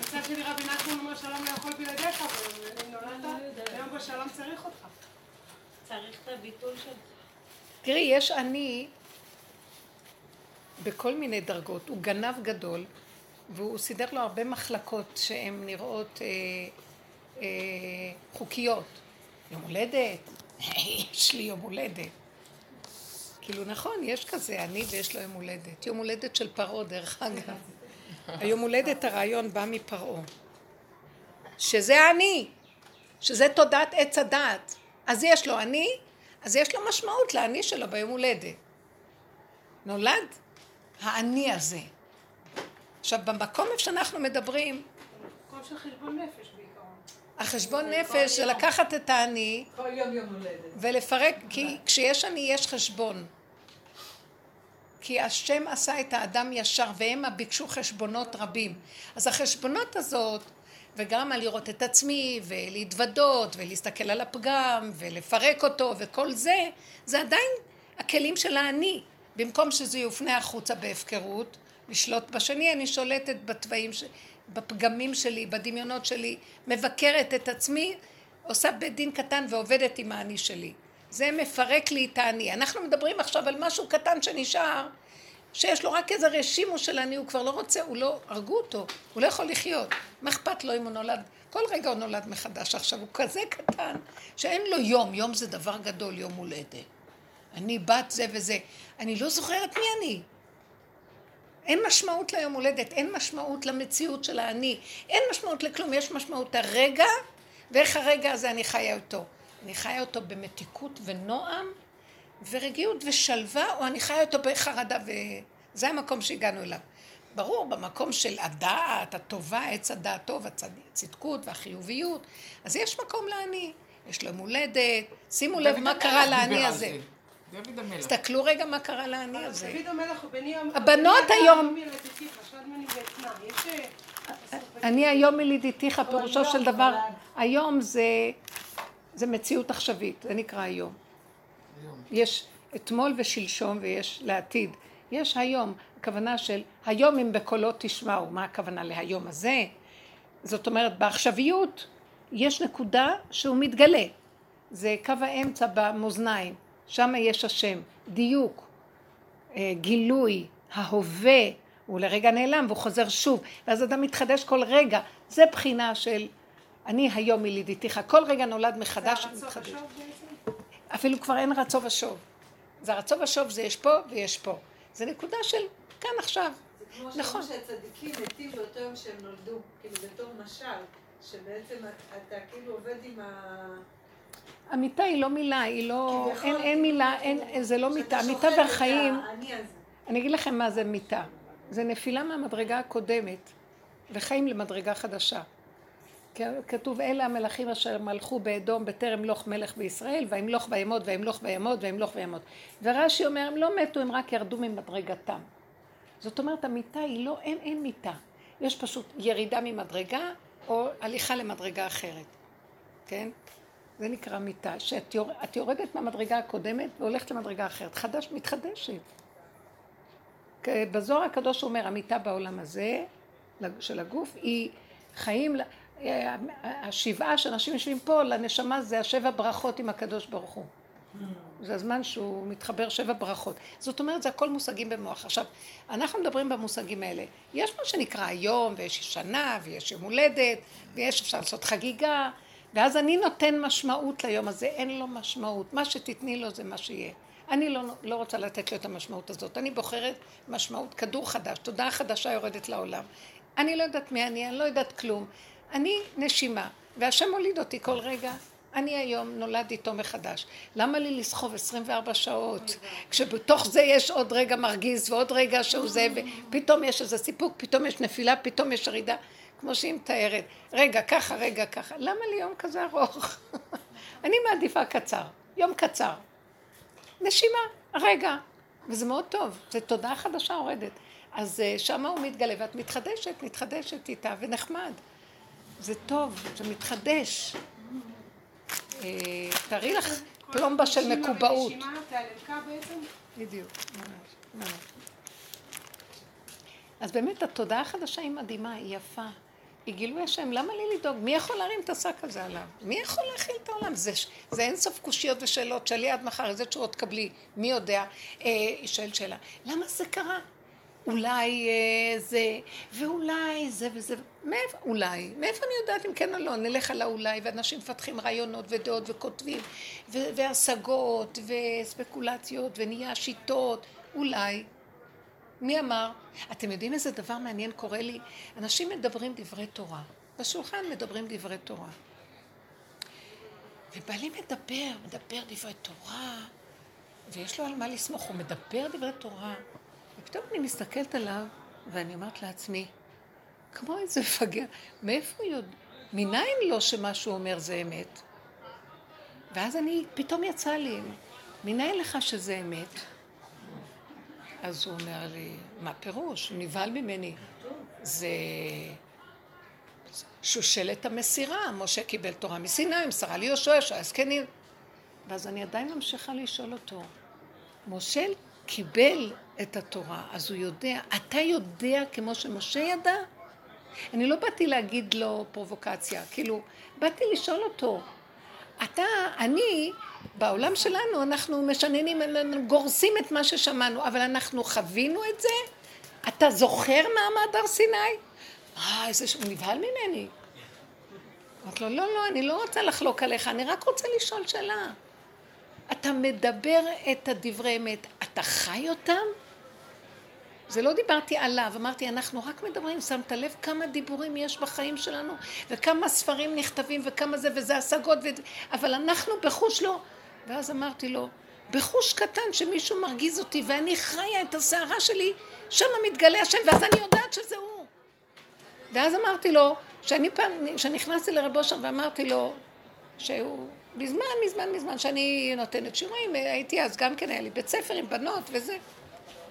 מצד שני רבי נחמן אומר שלום לא יכול בלעדיך, ואם נולדת, היום בשלום צריך אותך. צריך את הביטול שלך. תראי, יש אני בכל מיני דרגות. הוא גנב גדול, והוא סידר לו הרבה מחלקות שהן נראות אה, אה, חוקיות. יום הולדת, יש לי יום הולדת. כאילו, נכון, יש כזה, אני ויש לו יום הולדת. יום הולדת של פרעה, דרך אגב. היום הולדת הרעיון בא מפרעה. שזה אני, שזה תודעת עץ הדעת. אז יש לו אני, אז יש לו משמעות לאני שלו ביום הולדת. נולד האני הזה. עכשיו, במקום איפה שאנחנו מדברים, מקום של חשבון נפש בעיקרון. החשבון נפש זה לקחת את האני כל יום יום הולדת. ולפרק, כי כשיש אני יש חשבון. כי השם עשה את האדם ישר, והמה ביקשו חשבונות רבים. אז החשבונות הזאת, וגרמה לראות את עצמי, ולהתוודות, ולהסתכל על הפגם, ולפרק אותו, וכל זה, זה עדיין הכלים של האני. במקום שזה יופנה החוצה בהפקרות, לשלוט בשני, אני שולטת בתוואים. בפגמים שלי, בדמיונות שלי, מבקרת את עצמי, עושה בית דין קטן ועובדת עם האני שלי. זה מפרק לי את האני. אנחנו מדברים עכשיו על משהו קטן שנשאר, שיש לו רק איזה רשימו של אני, הוא כבר לא רוצה, הוא לא, הרגו אותו, הוא לא יכול לחיות. מה אכפת לו אם הוא נולד, כל רגע הוא נולד מחדש. עכשיו, הוא כזה קטן, שאין לו יום, יום זה דבר גדול, יום הולדת. אני בת זה וזה. אני לא זוכרת מי אני. אין משמעות ליום הולדת, אין משמעות למציאות של האני, אין משמעות לכלום, יש משמעות הרגע, ואיך הרגע הזה אני חיה אותו. אני חיה אותו במתיקות ונועם, ורגיעות ושלווה, או אני חיה אותו בחרדה ו... זה המקום שהגענו אליו. ברור, במקום של הדעת, הטובה, עץ הדעת טוב, הצדקות והחיוביות, אז יש מקום לאני. יש לו יום הולדת, שימו לב מה קרה לאני הזה. דוד המלך. תסתכלו רגע מה קרה לאני הזה. דוד המלך בני. הבנות היום-. אה, אני היום ילידיתיך, פירושו היום של דבר. היום זה, זה מציאות עכשווית, זה נקרא היום. היום. יש אתמול ושלשום ויש לעתיד. יש היום, הכוונה של היום אם בקולות תשמעו, מה הכוונה להיום הזה? זאת אומרת, בעכשוויות יש נקודה שהוא מתגלה. זה קו האמצע במאזניים, שם יש השם, דיוק, אה, גילוי, ההווה, הוא לרגע נעלם והוא חוזר שוב, ואז אדם מתחדש כל רגע. זה בחינה של אני היום ילידיתיך, כל רגע נולד מחדש זה ומתחדש. השוב בעצם? אפילו כבר אין רצו ושוב. זה הרצו ושוב, זה יש פה ויש פה. זה נקודה של כאן עכשיו. זה כמו נכון. שאומרים שהצדיקים מתים באותו יום שהם נולדו, כאילו בתור משל, שבעצם אתה כאילו עובד עם ה... המיטה היא לא מילה, היא לא... אין, אין מילה, אין, זה לא מיטה. שאתה מיטה שוחק את והחיים... אני אגיד לכם מה זה מיטה. זה נפילה מהמדרגה הקודמת וחיים למדרגה חדשה. כתוב אלה המלכים אשר מלכו באדום בטרם מלוך מלך בישראל וימלוך וימות וימלוך וימות וימלוך וימות. ורש"י אומר הם לא מתו הם רק ירדו ממדרגתם. זאת אומרת המיטה היא לא, אין, אין מיטה. יש פשוט ירידה ממדרגה או הליכה למדרגה אחרת. כן? זה נקרא מיטה. שאת יור... יורדת מהמדרגה הקודמת והולכת למדרגה אחרת. חדש, מתחדשת. בזוהר הקדוש אומר, המיטה בעולם הזה, של הגוף, היא חיים, אה, השבעה שאנשים יושבים פה, לנשמה זה השבע ברכות עם הקדוש ברוך הוא. זה הזמן שהוא מתחבר שבע ברכות. זאת אומרת, זה הכל מושגים במוח. עכשיו, אנחנו מדברים במושגים האלה. יש מה שנקרא היום, ויש שנה, ויש יום הולדת, ויש אפשר לעשות חגיגה, ואז אני נותן משמעות ליום הזה, אין לו משמעות. מה שתתני לו זה מה שיהיה. אני לא, לא רוצה לתת לו את המשמעות הזאת. אני בוחרת משמעות, כדור חדש, תודעה חדשה יורדת לעולם. אני לא יודעת מי אני, אני לא יודעת כלום. אני נשימה, והשם הוליד אותי כל רגע. אני היום נולד איתו מחדש. למה לי לסחוב 24 שעות? כשבתוך זה יש עוד רגע מרגיז ועוד רגע שהוא זה, ופתאום יש איזה סיפוק, פתאום יש נפילה, פתאום יש ירידה, כמו שהיא מתארת. רגע ככה, רגע ככה. למה לי יום כזה ארוך? אני מעדיפה קצר, יום קצר. נשימה, רגע. וזה מאוד טוב, זו תודעה חדשה יורדת. אז אה, שמה הוא מתגלה, ואת מתחדשת, מתחדשת איתה, ונחמד. זה טוב, זה מתחדש. אה, תארי לך פלומבה של מקובעות. בדיוק, ממש, ממש. אז באמת התודעה החדשה היא מדהימה, היא יפה. גילוי השם, למה לי לדאוג? מי יכול להרים את השק הזה עליו? מי יכול להכיל את העולם? זה, זה אין סוף קושיות ושאלות, שאלי עד מחר, איזה תשובות תקבלי, מי יודע? אה, שואלת שאלה, למה זה קרה? אולי אה, זה, ואולי זה וזה, מאיפה, אולי, מאיפה אני יודעת אם כן או לא? נלך על האולי, ואנשים מפתחים רעיונות ודעות וכותבים, ו- והשגות, וספקולציות, ונהיה שיטות, אולי. מי אמר? אתם יודעים איזה דבר מעניין קורה לי? אנשים מדברים דברי תורה. בשולחן מדברים דברי תורה. ובעלי מדבר, מדבר דברי תורה, ויש לו על מה לסמוך, הוא מדבר דברי תורה. ופתאום אני מסתכלת עליו, ואני אומרת לעצמי, כמו איזה מפגר, מאיפה הוא יודע? מניין לו שמה שהוא אומר זה אמת? ואז אני, פתאום יצא לי, מניין לך שזה אמת? אז הוא אומר לי, מה פירוש? הוא נבהל ממני. זה שושלת המסירה, משה קיבל תורה מסיני, מסרה לי יהושע, שהיה זקנים. ואז אני עדיין ממשיכה לשאול אותו, משה קיבל את התורה, אז הוא יודע, אתה יודע כמו שמשה ידע? אני לא באתי להגיד לו פרובוקציה, כאילו, באתי לשאול אותו, אתה, אני, בעולם שלנו אנחנו משננים, גורסים את מה ששמענו, אבל אנחנו חווינו את זה? אתה זוכר מעמד הר סיני? אה, איזה, הוא נבהל ממני. אמרתי לו, לא, לא, אני לא רוצה לחלוק עליך, אני רק רוצה לשאול שאלה. אתה מדבר את הדברי אמת, אתה חי אותם? זה לא דיברתי עליו, אמרתי, אנחנו רק מדברים, שמת לב כמה דיבורים יש בחיים שלנו, וכמה ספרים נכתבים, וכמה זה, וזה השגות, ו... אבל אנחנו בחוש לא. ואז אמרתי לו, בחוש קטן שמישהו מרגיז אותי, ואני חיה את הסערה שלי, שם מתגלה השם, ואז אני יודעת שזה הוא. ואז אמרתי לו, שאני פעם, כשנכנסתי לרב אושר ואמרתי לו, שהוא, מזמן, מזמן, מזמן, שאני נותנת שיעורים, הייתי אז גם כן, היה לי בית ספר עם בנות וזה.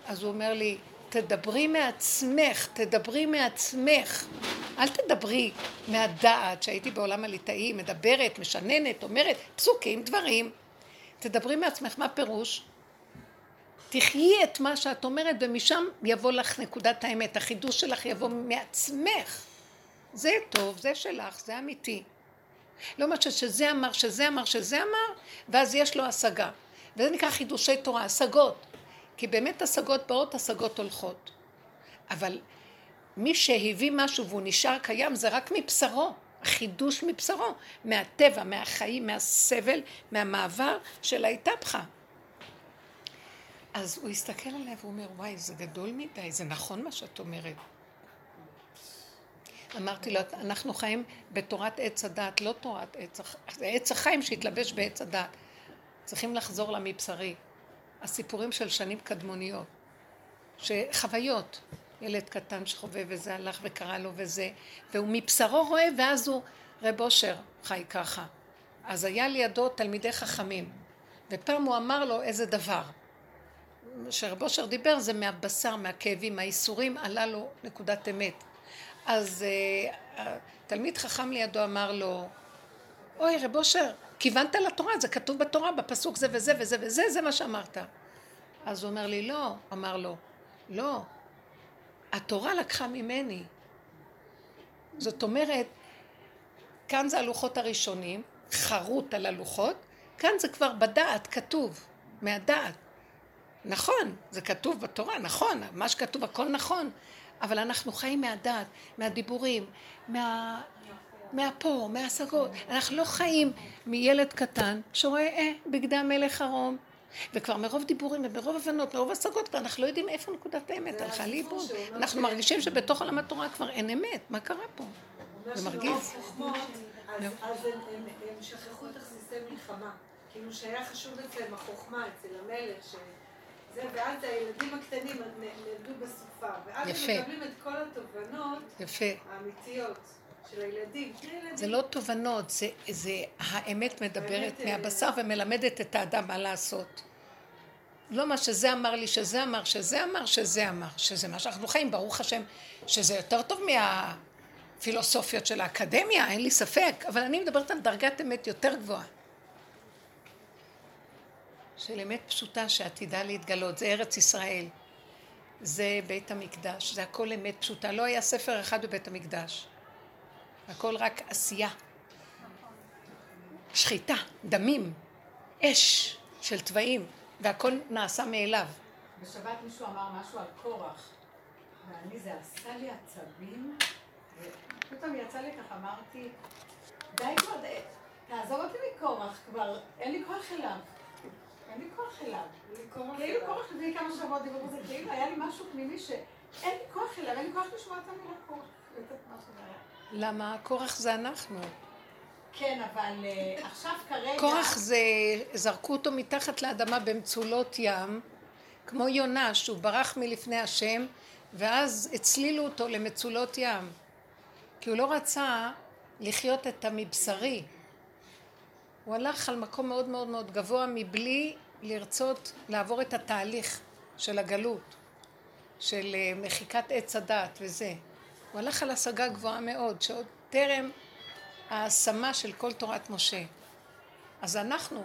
אז הוא אומר לי, תדברי מעצמך, תדברי מעצמך. אל תדברי מהדעת, שהייתי בעולם הליטאי, מדברת, משננת, אומרת, פסוקים, דברים. תדברי מעצמך, מה פירוש? תחיי את מה שאת אומרת ומשם יבוא לך נקודת האמת, החידוש שלך יבוא מעצמך. זה טוב, זה שלך, זה אמיתי. לא מה שזה אמר, שזה אמר, שזה אמר, ואז יש לו השגה. וזה נקרא חידושי תורה, השגות. כי באמת השגות באות, השגות הולכות. אבל מי שהביא משהו והוא נשאר קיים זה רק מבשרו, החידוש מבשרו, מהטבע, מהחיים, מהסבל, מהמעבר של האיתפחה. אז הוא הסתכל עליה והוא אומר, וואי, זה גדול מדי, זה נכון מה שאת אומרת. אמרתי לו, אנחנו חיים בתורת עץ הדת, לא תורת עץ, עץ החיים שהתלבש בעץ הדת. צריכים לחזור למבשרי. הסיפורים של שנים קדמוניות, שחוויות, ילד קטן שחווה וזה הלך וקרא לו וזה, והוא מבשרו רואה ואז הוא, רב אושר חי ככה. אז היה לידו תלמידי חכמים, ופעם הוא אמר לו איזה דבר. שרב אושר דיבר זה מהבשר, מהכאבים, מהייסורים, עלה לו נקודת אמת. אז uh, תלמיד חכם לידו אמר לו, אוי רב אושר, כיוונת לתורה, זה כתוב בתורה, בפסוק זה וזה וזה וזה, זה מה שאמרת. אז הוא אומר לי, לא, אמר לו, לא, התורה לקחה ממני. זאת אומרת, כאן זה הלוחות הראשונים, חרוט על הלוחות, כאן זה כבר בדעת, כתוב, מהדעת. נכון, זה כתוב בתורה, נכון, מה שכתוב הכל נכון, אבל אנחנו חיים מהדעת, מהדיבורים, מה... מהפה, מההשגות. אנחנו לא חיים מילד קטן שרואה, אה, בגדי המלך ערום. וכבר מרוב דיבורים ומרוב הבנות, מרוב השגות, אנחנו לא יודעים איפה נקודת האמת, הלכה לאיבוד. אנחנו מרגישים שבתוך עולם התורה כבר אין אמת. מה קרה פה? זה מרגיז. אז הם שכחו את תכסיסי מלחמה. כאילו שהיה חשוב אצלם החוכמה, אצל המלך, זה, ואז הילדים הקטנים נולדו בסופה. ואז הם מקבלים את כל התובנות האמיתיות. של הילדים. זה לא תובנות, זה, זה האמת מדברת מהבשר ומלמדת את האדם מה לעשות. לא מה שזה אמר לי, שזה אמר, שזה אמר, שזה אמר, שזה מה שאנחנו חיים, ברוך השם, שזה יותר טוב מהפילוסופיות של האקדמיה, אין לי ספק, אבל אני מדברת על דרגת אמת יותר גבוהה. של אמת פשוטה שעתידה להתגלות, זה ארץ ישראל. זה בית המקדש, זה הכל אמת פשוטה. לא היה ספר אחד בבית המקדש. הכל רק עשייה. שחיטה, דמים, אש של תוואים, והכל נעשה מאליו. בשבת מישהו אמר משהו על קורח, ואני, זה עשה לי עצבים, ופתאום יצא לי ככה, אמרתי, די כבר, די, תעזוב אותי מקורח כבר, אין לי כוח אליו. אין לי כוח אליו. כאילו קורח לפני כמה שבועות דיברו על זה, כאילו היה לי משהו פנימי שאין לי כוח אליו, אין לי כוח לשמוע את המילה קורח. למה? קורח זה אנחנו. כן, אבל אה, עכשיו כרגע... קורח זה, זרקו אותו מתחת לאדמה במצולות ים, כמו יונה, שהוא ברח מלפני השם, ואז הצלילו אותו למצולות ים. כי הוא לא רצה לחיות את המבשרי. הוא הלך על מקום מאוד מאוד מאוד גבוה מבלי לרצות לעבור את התהליך של הגלות, של אה, מחיקת עץ הדת וזה. הוא הלך על השגה גבוהה מאוד, שעוד טרם ההשמה של כל תורת משה. אז אנחנו,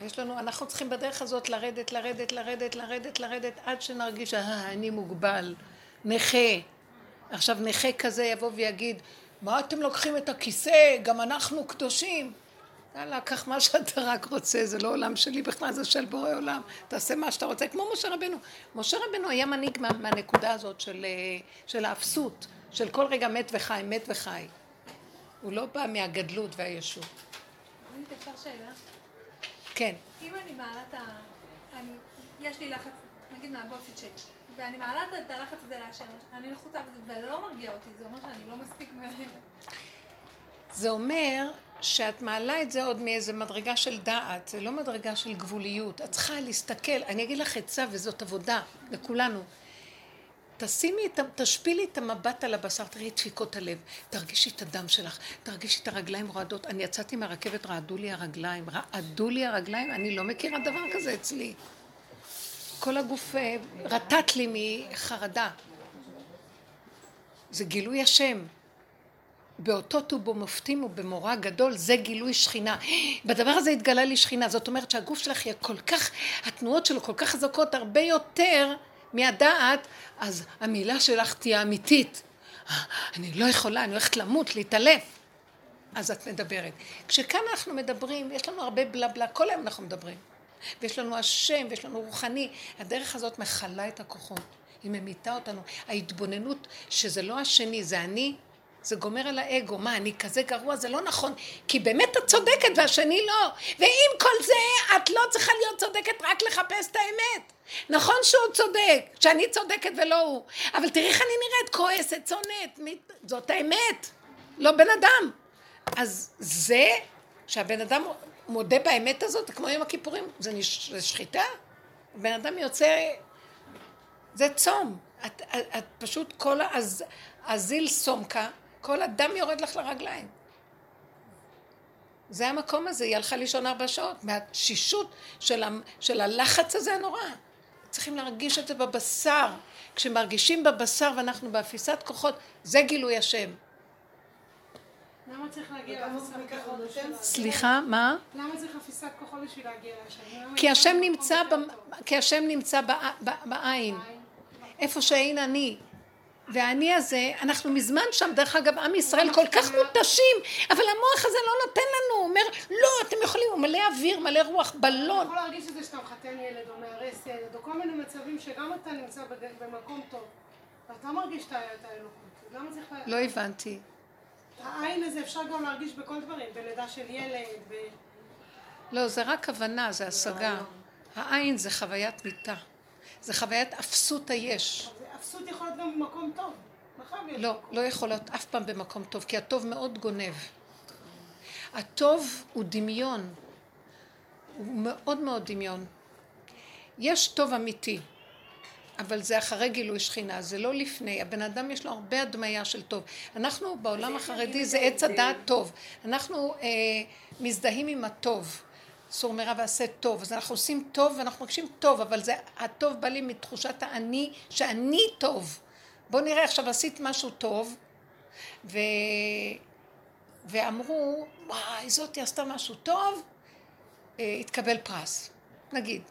יש לנו, אנחנו צריכים בדרך הזאת לרדת, לרדת, לרדת, לרדת, לרדת, עד שנרגיש, אה, אני מוגבל, נכה. עכשיו נכה כזה יבוא ויגיד, מה אתם לוקחים את הכיסא? גם אנחנו קדושים. יאללה, קח מה שאתה רק רוצה, זה לא עולם שלי בכלל, זה של בורא עולם. תעשה מה שאתה רוצה, כמו משה רבנו. משה רבנו היה מנהיג מה, מהנקודה הזאת של, אה, של האפסות, של כל רגע מת וחי, מת וחי. הוא לא בא מהגדלות והישות. אני אפשר שאלה? כן. אם אני מעלה את ה... אני... יש לי לחץ, נגיד מהבוסית שלי, ואני מעלה את הלחץ הזה לאשר, אני לחוצה בזה, ולא מרגיע אותי, זה אומר שאני לא מספיק מהר. זה אומר שאת מעלה את זה עוד מאיזה מדרגה של דעת, זה לא מדרגה של גבוליות. את צריכה להסתכל, אני אגיד לך עצה וזאת עבודה לכולנו. תשימי את, ה- תשפילי את המבט על הבשר, תראי את דפיקות הלב, תרגישי את הדם שלך, תרגישי את הרגליים רועדות. אני יצאתי מהרכבת, רעדו לי הרגליים, רעדו לי הרגליים, אני לא מכירה דבר כזה אצלי. כל הגוף אה, רטט לי מחרדה. זה גילוי השם. באותות ובמופתים ובמורא גדול, זה גילוי שכינה. בדבר הזה התגלה לי שכינה. זאת אומרת שהגוף שלך יהיה כל כך, התנועות שלו כל כך חזקות, הרבה יותר מהדעת, אז המילה שלך תהיה אמיתית. אני לא יכולה, אני הולכת למות, להתעלף. אז את מדברת. כשכאן אנחנו מדברים, יש לנו הרבה בלה בלה, כל היום אנחנו מדברים. ויש לנו השם, ויש לנו רוחני. הדרך הזאת מכלה את הכוחות. היא ממיתה אותנו. ההתבוננות שזה לא השני, זה אני, זה גומר על האגו. מה, אני כזה גרוע? זה לא נכון. כי באמת את צודקת והשני לא. ועם כל זה, את לא צריכה להיות צודקת רק לחפש את האמת. נכון שהוא צודק, שאני צודקת ולא הוא. אבל תראי איך אני נראית, כועסת, שונאת. מת- זאת האמת, לא בן אדם. אז זה שהבן אדם מודה באמת הזאת, כמו יום הכיפורים, זה, נש... זה שחיטה. בן אדם יוצא, זה צום. את, את, את פשוט כל הז... הזיל סומקה, כל הדם יורד לך לרגליים. זה המקום הזה, היא הלכה לישון ארבע שעות, מהתשישות של, ה... של הלחץ הזה הנורא. צריכים להרגיש את זה בבשר. כשמרגישים בבשר ואנחנו באפיסת כוחות, זה גילוי השם. למה צריך להגיע לאפיסת כוחות סליחה, מה? למה צריך אפיסת כוחות בשביל להגיע לשם? למה כי השם נמצא, ב... כי השם נמצא. ב... בעין, בעין. איפה שאין אני. והאני הזה, אנחנו מזמן שם, דרך אגב, עם ישראל כל כך מותשים, אבל המוח הזה לא נותן לנו, הוא אומר, לא, אתם יכולים, הוא מלא אוויר, מלא רוח, אתה בלון. יכול להרגיש את זה שאתה מחתן ילד או מארס ילד, או כל מיני מצבים שגם אתה נמצא במקום טוב. ואתה מרגיש את האלוקות. למה צריך... לא הבנתי. העין הזה אפשר גם להרגיש בכל דברים, בלידה של ילד, ב... לא, זה רק הבנה, זה השגה. העין זה חוויית מיתה. זה חוויית אפסות היש. זה אפסות יכול להיות גם במקום טוב. לא להיות לא. לא יכול להיות אף פעם במקום טוב, כי הטוב מאוד גונב. הטוב הוא דמיון. הוא מאוד מאוד דמיון. יש טוב אמיתי, אבל זה אחרי גילוי שכינה, זה לא לפני. הבן אדם יש לו הרבה הדמיה של טוב. אנחנו בעולם החרדי זה עץ הדעת טוב. אנחנו אה, מזדהים עם הטוב. סור מרע ועשה טוב. אז אנחנו עושים טוב ואנחנו מרגישים טוב, אבל זה, הטוב בא לי מתחושת האני, שאני טוב. בואו נראה עכשיו עשית משהו טוב, ו... ואמרו, וואי, זאתי עשתה משהו טוב, אה, התקבל פרס, נגיד.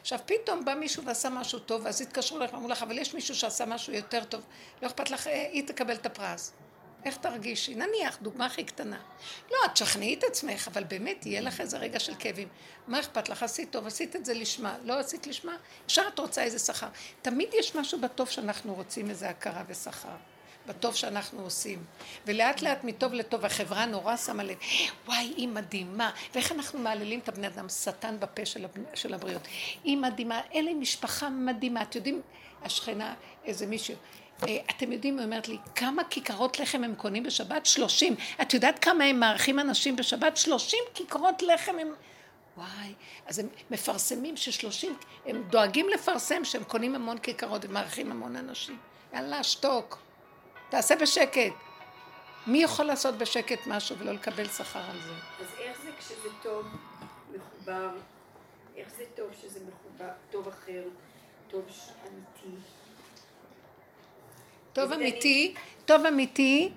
עכשיו פתאום בא מישהו ועשה משהו טוב, אז התקשרו אליך ואמרו לך, אבל יש מישהו שעשה משהו יותר טוב, לא אכפת לך, אה, היא תקבל את הפרס. איך תרגישי? נניח, דוגמה הכי קטנה. לא, את תשכנעי את עצמך, אבל באמת יהיה לך איזה רגע של כאבים. מה אכפת לך? עשית טוב, עשית את זה לשמה. לא עשית לשמה? ישר את רוצה איזה שכר. תמיד יש משהו בטוב שאנחנו רוצים איזה הכרה ושכר. בטוב שאנחנו עושים. ולאט לאט מטוב לטוב החברה נורא שמה לב, וואי, היא מדהימה. ואיך אנחנו מעללים את הבני אדם, שטן בפה של, הבנ... של הבריות. היא מדהימה, אלה משפחה מדהימה. אתם יודעים, השכנה, איזה מישהו, אתם יודעים, היא אומרת לי, כמה כיכרות לחם הם קונים בשבת? שלושים. את יודעת כמה הם מארחים אנשים בשבת? שלושים כיכרות לחם הם... וואי, אז הם מפרסמים ששלושים, הם דואגים לפרסם שהם קונים המון כיכרות ומארחים המון אנשים. יאללה, שתוק. תעשה בשקט. מי יכול לעשות בשקט משהו ולא לקבל שכר על זה? אז איך זה כשזה טוב, מחובר, איך זה טוב שזה מחובר, טוב אחר, טוב אמיתי? טוב אמיתי, טוב אמיתי,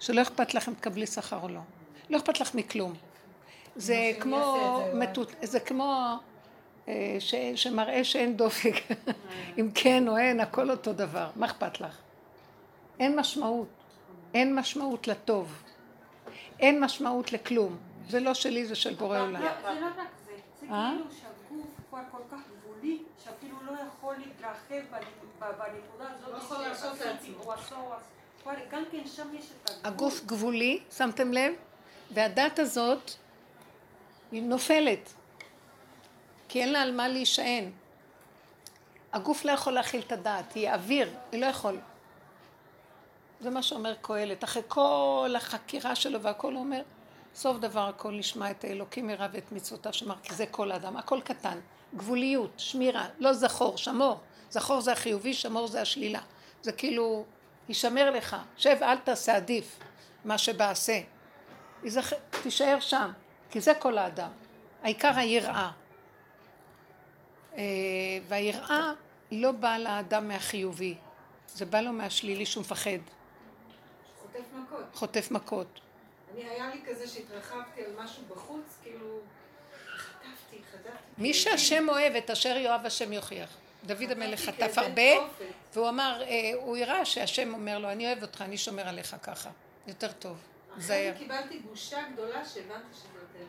שלא אכפת לך אם תקבלי שכר או לא. לא אכפת לך מכלום. זה כמו, מתות, זה כמו אה, ש, שמראה שאין דופק. אם כן או אין, הכל אותו דבר. מה אכפת לך? אין משמעות. אין משמעות לטוב. אין משמעות לכלום. זה לא שלי, זה של בורא עולם. זה לא רק זה, זה אה? כאילו שהגוף כבר כל כך גבולי, שאפילו לא יכול להתרחב בנקודה הזאת. לא יכול שעשיתי, לעצמו. כבר גם כן שם יש את הגבול. הגוף גבולי, שמתם לב? והדת הזאת היא נופלת. כי אין לה על מה להישען. הגוף לא יכול להכיל את הדעת, היא אוויר, היא לא יכול. זה מה שאומר קהלת. אחרי כל החקירה שלו והכל הוא אומר, סוף דבר הכל נשמע את האלוקים מרע ואת מצוותיו שמר, כי זה כל האדם, הכל קטן. גבוליות, שמירה, לא זכור, שמור. זכור זה החיובי, שמור זה השלילה. זה כאילו, יישמר לך, שב אל תעשה עדיף מה שבעשה. ייזכר, תישאר שם, כי זה כל האדם. העיקר היראה. אה, והיראה לא באה לאדם מהחיובי, זה בא לו מהשלילי שהוא מפחד, חוטף מכות. חוטף מכות. אני, היה לי כזה שהתרחבתי על משהו בחוץ, כאילו. מי שהשם אוהב את אשר יאהב השם יוכיח. דוד המלך חטפתי חטף הרבה. והוא אמר, אה, הוא הראה שהשם אומר לו, אני אוהב אותך, אני שומר עליך ככה. יותר טוב. זה היה. קיבלתי בושה גדולה שהבנתי שזה יותר.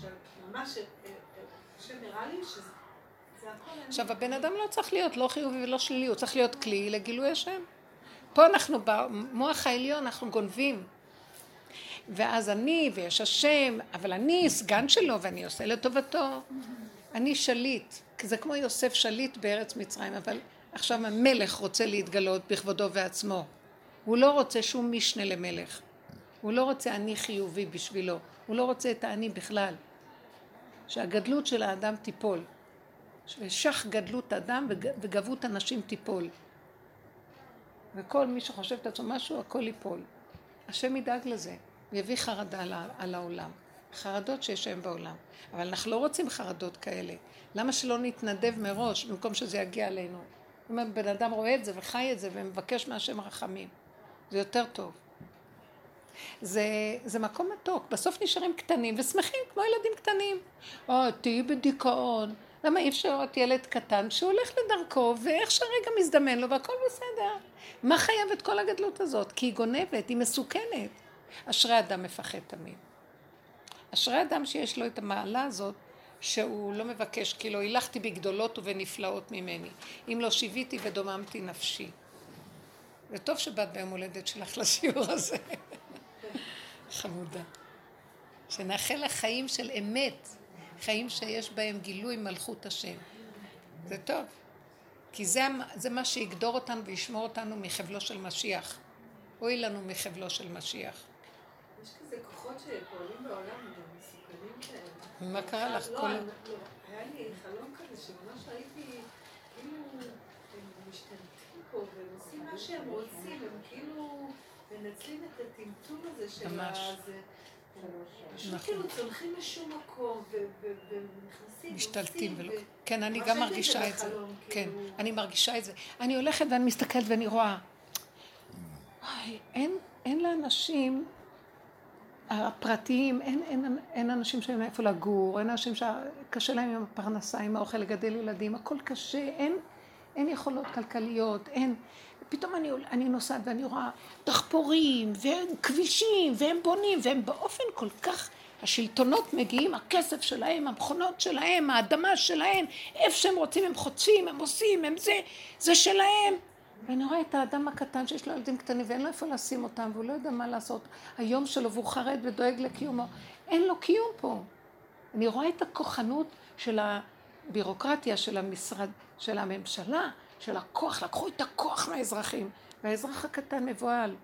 שממש, אה, אה, השם הראה לי שזה זה הכל. עכשיו, הבן אדם לא צריך להיות לא חיובי ולא שלילי, הוא צריך להיות כלי לגילוי השם. פה אנחנו, במוח העליון, אנחנו גונבים. ואז אני, ויש השם, אבל אני סגן שלו ואני עושה לטובתו. אני שליט, זה כמו יוסף שליט בארץ מצרים, אבל עכשיו המלך רוצה להתגלות בכבודו ועצמו. הוא לא רוצה שום משנה למלך. הוא לא רוצה אני חיובי בשבילו. הוא לא רוצה את האני בכלל. שהגדלות של האדם תיפול. ששך גדלות אדם וג- וגבות הנשים תיפול. וכל מי שחושב את עצמו משהו, הכל ייפול. השם ידאג לזה, ויביא חרדה על העולם. חרדות שיש היום בעולם. אבל אנחנו לא רוצים חרדות כאלה. למה שלא נתנדב מראש, במקום שזה יגיע אלינו? אם הבן אדם רואה את זה וחי את זה ומבקש מהשם רחמים, זה יותר טוב. זה, זה מקום מתוק, בסוף נשארים קטנים ושמחים כמו ילדים קטנים. או, תהיי בדיכאון. למה אי אפשר להיות ילד קטן שהולך לדרכו ואיך שהרגע מזדמן לו והכל בסדר? מה חייב את כל הגדלות הזאת? כי היא גונבת, היא מסוכנת. אשרי אדם מפחד תמיד. אשרי אדם שיש לו את המעלה הזאת שהוא לא מבקש, כאילו הילכתי בגדולות ובנפלאות ממני. אם לא שיוויתי ודוממתי נפשי. וטוב שבאת ביום הולדת שלך לשיעור הזה. חמודה. שנאחל לך חיים של אמת, חיים שיש בהם גילוי מלכות השם. זה טוב, כי זה, זה מה שיגדור אותנו וישמור אותנו מחבלו של משיח. אוי לנו מחבלו של משיח. יש כזה כוחות שפועלים בעולם. מה קרה לך? לא, אני- לא, היה לי חלום כזה שממש ראיתי, כאילו, הם משתלטים פה והם עושים מה שהם רוצים, הם כאילו מנצלים את הטמטום הזה של ממש. הזה. פשוט נכון. כאילו צונחים לשום מקום ו- ו- ונכנסים משתלטים כן, אני גם מרגישה את זה. כן, כאילו. אני מרגישה את זה. אני הולכת ואני מסתכלת ואני רואה. וואי, אין, אין לאנשים הפרטיים, אין, אין, אין אנשים שאין איפה לגור, אין אנשים שקשה להם עם הפרנסה, עם האוכל, לגדל ילדים, הכל קשה, אין, אין יכולות כלכליות, אין... פתאום אני, אני נוסעת ואני רואה דחפורים, והם כבישים, והם בונים, והם באופן כל כך... השלטונות מגיעים, הכסף שלהם, המכונות שלהם, האדמה שלהם, איפה שהם רוצים הם חוטפים, הם עושים, הם זה, זה שלהם. ואני רואה את האדם הקטן שיש לו ילדים קטנים ואין לו איפה לשים אותם והוא לא יודע מה לעשות היום שלו והוא חרד ודואג לקיומו. אין לו קיום פה. אני רואה את הכוחנות של הבירוקרטיה של המשרד, של הממשלה, של הכוח, לקחו את הכוח מהאזרחים והאזרח הקטן מבוהל.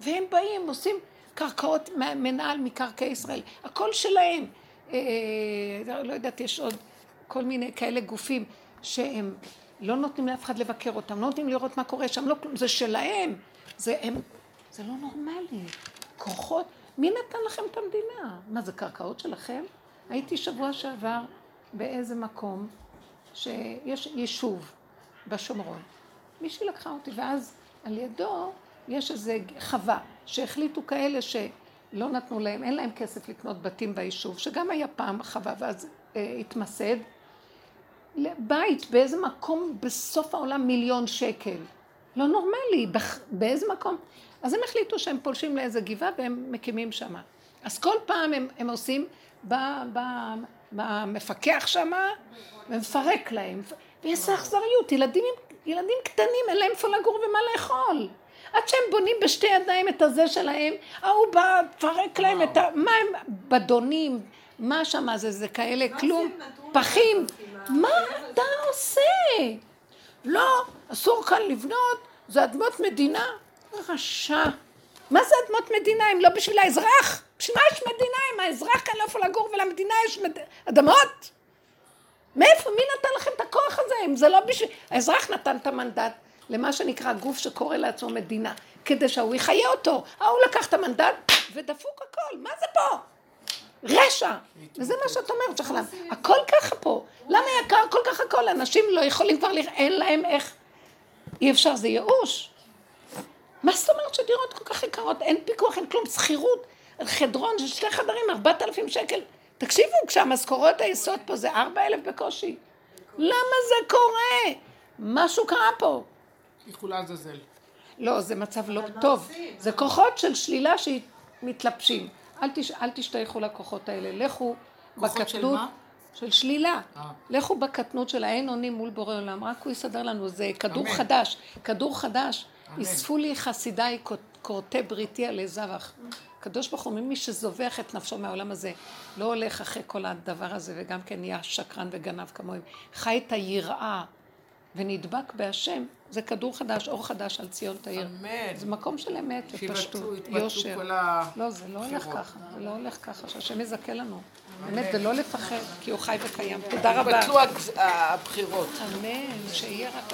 והם באים, עושים קרקעות, מנהל מקרקעי ישראל, הכל שלהם. אה, לא יודעת, יש עוד כל מיני כאלה גופים שהם לא נותנים לאף אחד לבקר אותם, לא נותנים לראות מה קורה שם, לא כלום, זה שלהם. זה הם, זה לא נורמלי. כוחות, מי נתן לכם את המדינה? מה, זה קרקעות שלכם? הייתי שבוע שעבר באיזה מקום שיש יישוב בשומרון. מישהי לקחה אותי, ואז על ידו יש איזה חווה, שהחליטו כאלה שלא נתנו להם, אין להם כסף לקנות בתים ביישוב, שגם היה פעם חווה ואז אה, התמסד. בית באיזה מקום בסוף העולם מיליון שקל. לא נורמלי, בח, באיזה מקום? אז הם החליטו שהם פולשים לאיזה גבעה והם מקימים שם. אז כל פעם הם, הם עושים, במפקח שם ומפרק להם. ואיזה אכזריות, ילדים, ילדים קטנים, אין להם איפה לגור ומה לאכול. עד שהם בונים בשתי ידיים את הזה שלהם, ההוא בא, פרק להם את ה... מה הם בדונים, מה שם זה, זה כאלה, כלום, פחים. מה אתה עושה? לא, אסור כאן לבנות, זה אדמות מדינה. רשע. מה זה אדמות מדינה אם לא בשביל האזרח? בשביל מה יש מדינה אם האזרח כאן לא יכול לגור ולמדינה יש מד... אדמות? מאיפה? מי נתן לכם את הכוח הזה? אם זה לא בשביל... האזרח נתן את המנדט למה שנקרא גוף שקורא לעצמו מדינה, כדי שההוא יחיה אותו. ההוא לקח את המנדט ודפוק הכל. מה זה פה? רשע. וזה מה שאת אומרת, שחלם. הכל ככה פה. למה יקר כל כך הכל? אנשים לא יכולים כבר, אין להם איך. אי אפשר, זה ייאוש. מה זאת אומרת שדירות כל כך יקרות? אין פיקוח, אין כלום, שכירות. חדרון של שתי חדרים, ארבעת אלפים שקל. תקשיבו, כשהמשכורות היסוד פה זה ארבע אלף בקושי. למה זה קורה? משהו קרה פה. ילכו לעזאזל. לא, זה מצב לא טוב. זה כוחות של שלילה שמתלבשים. אל, תש... אל תשתייכו לכוחות האלה, לכו כוחות של בקטנות, מה? של שלילה. אה. לכו בקטנות של האין אונים מול בורא עולם, רק הוא יסדר לנו, זה כדור אמן. חדש, כדור חדש. אספו לי חסידיי כורתי בריתי עלי זבח. הקדוש ברוך הוא, מי שזובח את נפשו מהעולם הזה, לא הולך אחרי כל הדבר הזה, וגם כן נהיה שקרן וגנב כמוהם. חי את היראה ונדבק בהשם, זה כדור חדש, אור חדש על ציון תאיר. אמן. זה מקום של אמת ופשטות, יושר. כל ה... לא, זה לא הולך בחירות. ככה, זה לא הולך ככה, שהשם יזכה לנו. באמת, זה לא לפחד, כי הוא חי וקיים. תודה רבה. יתבטלו הבחירות. אמן, שיהיה רק...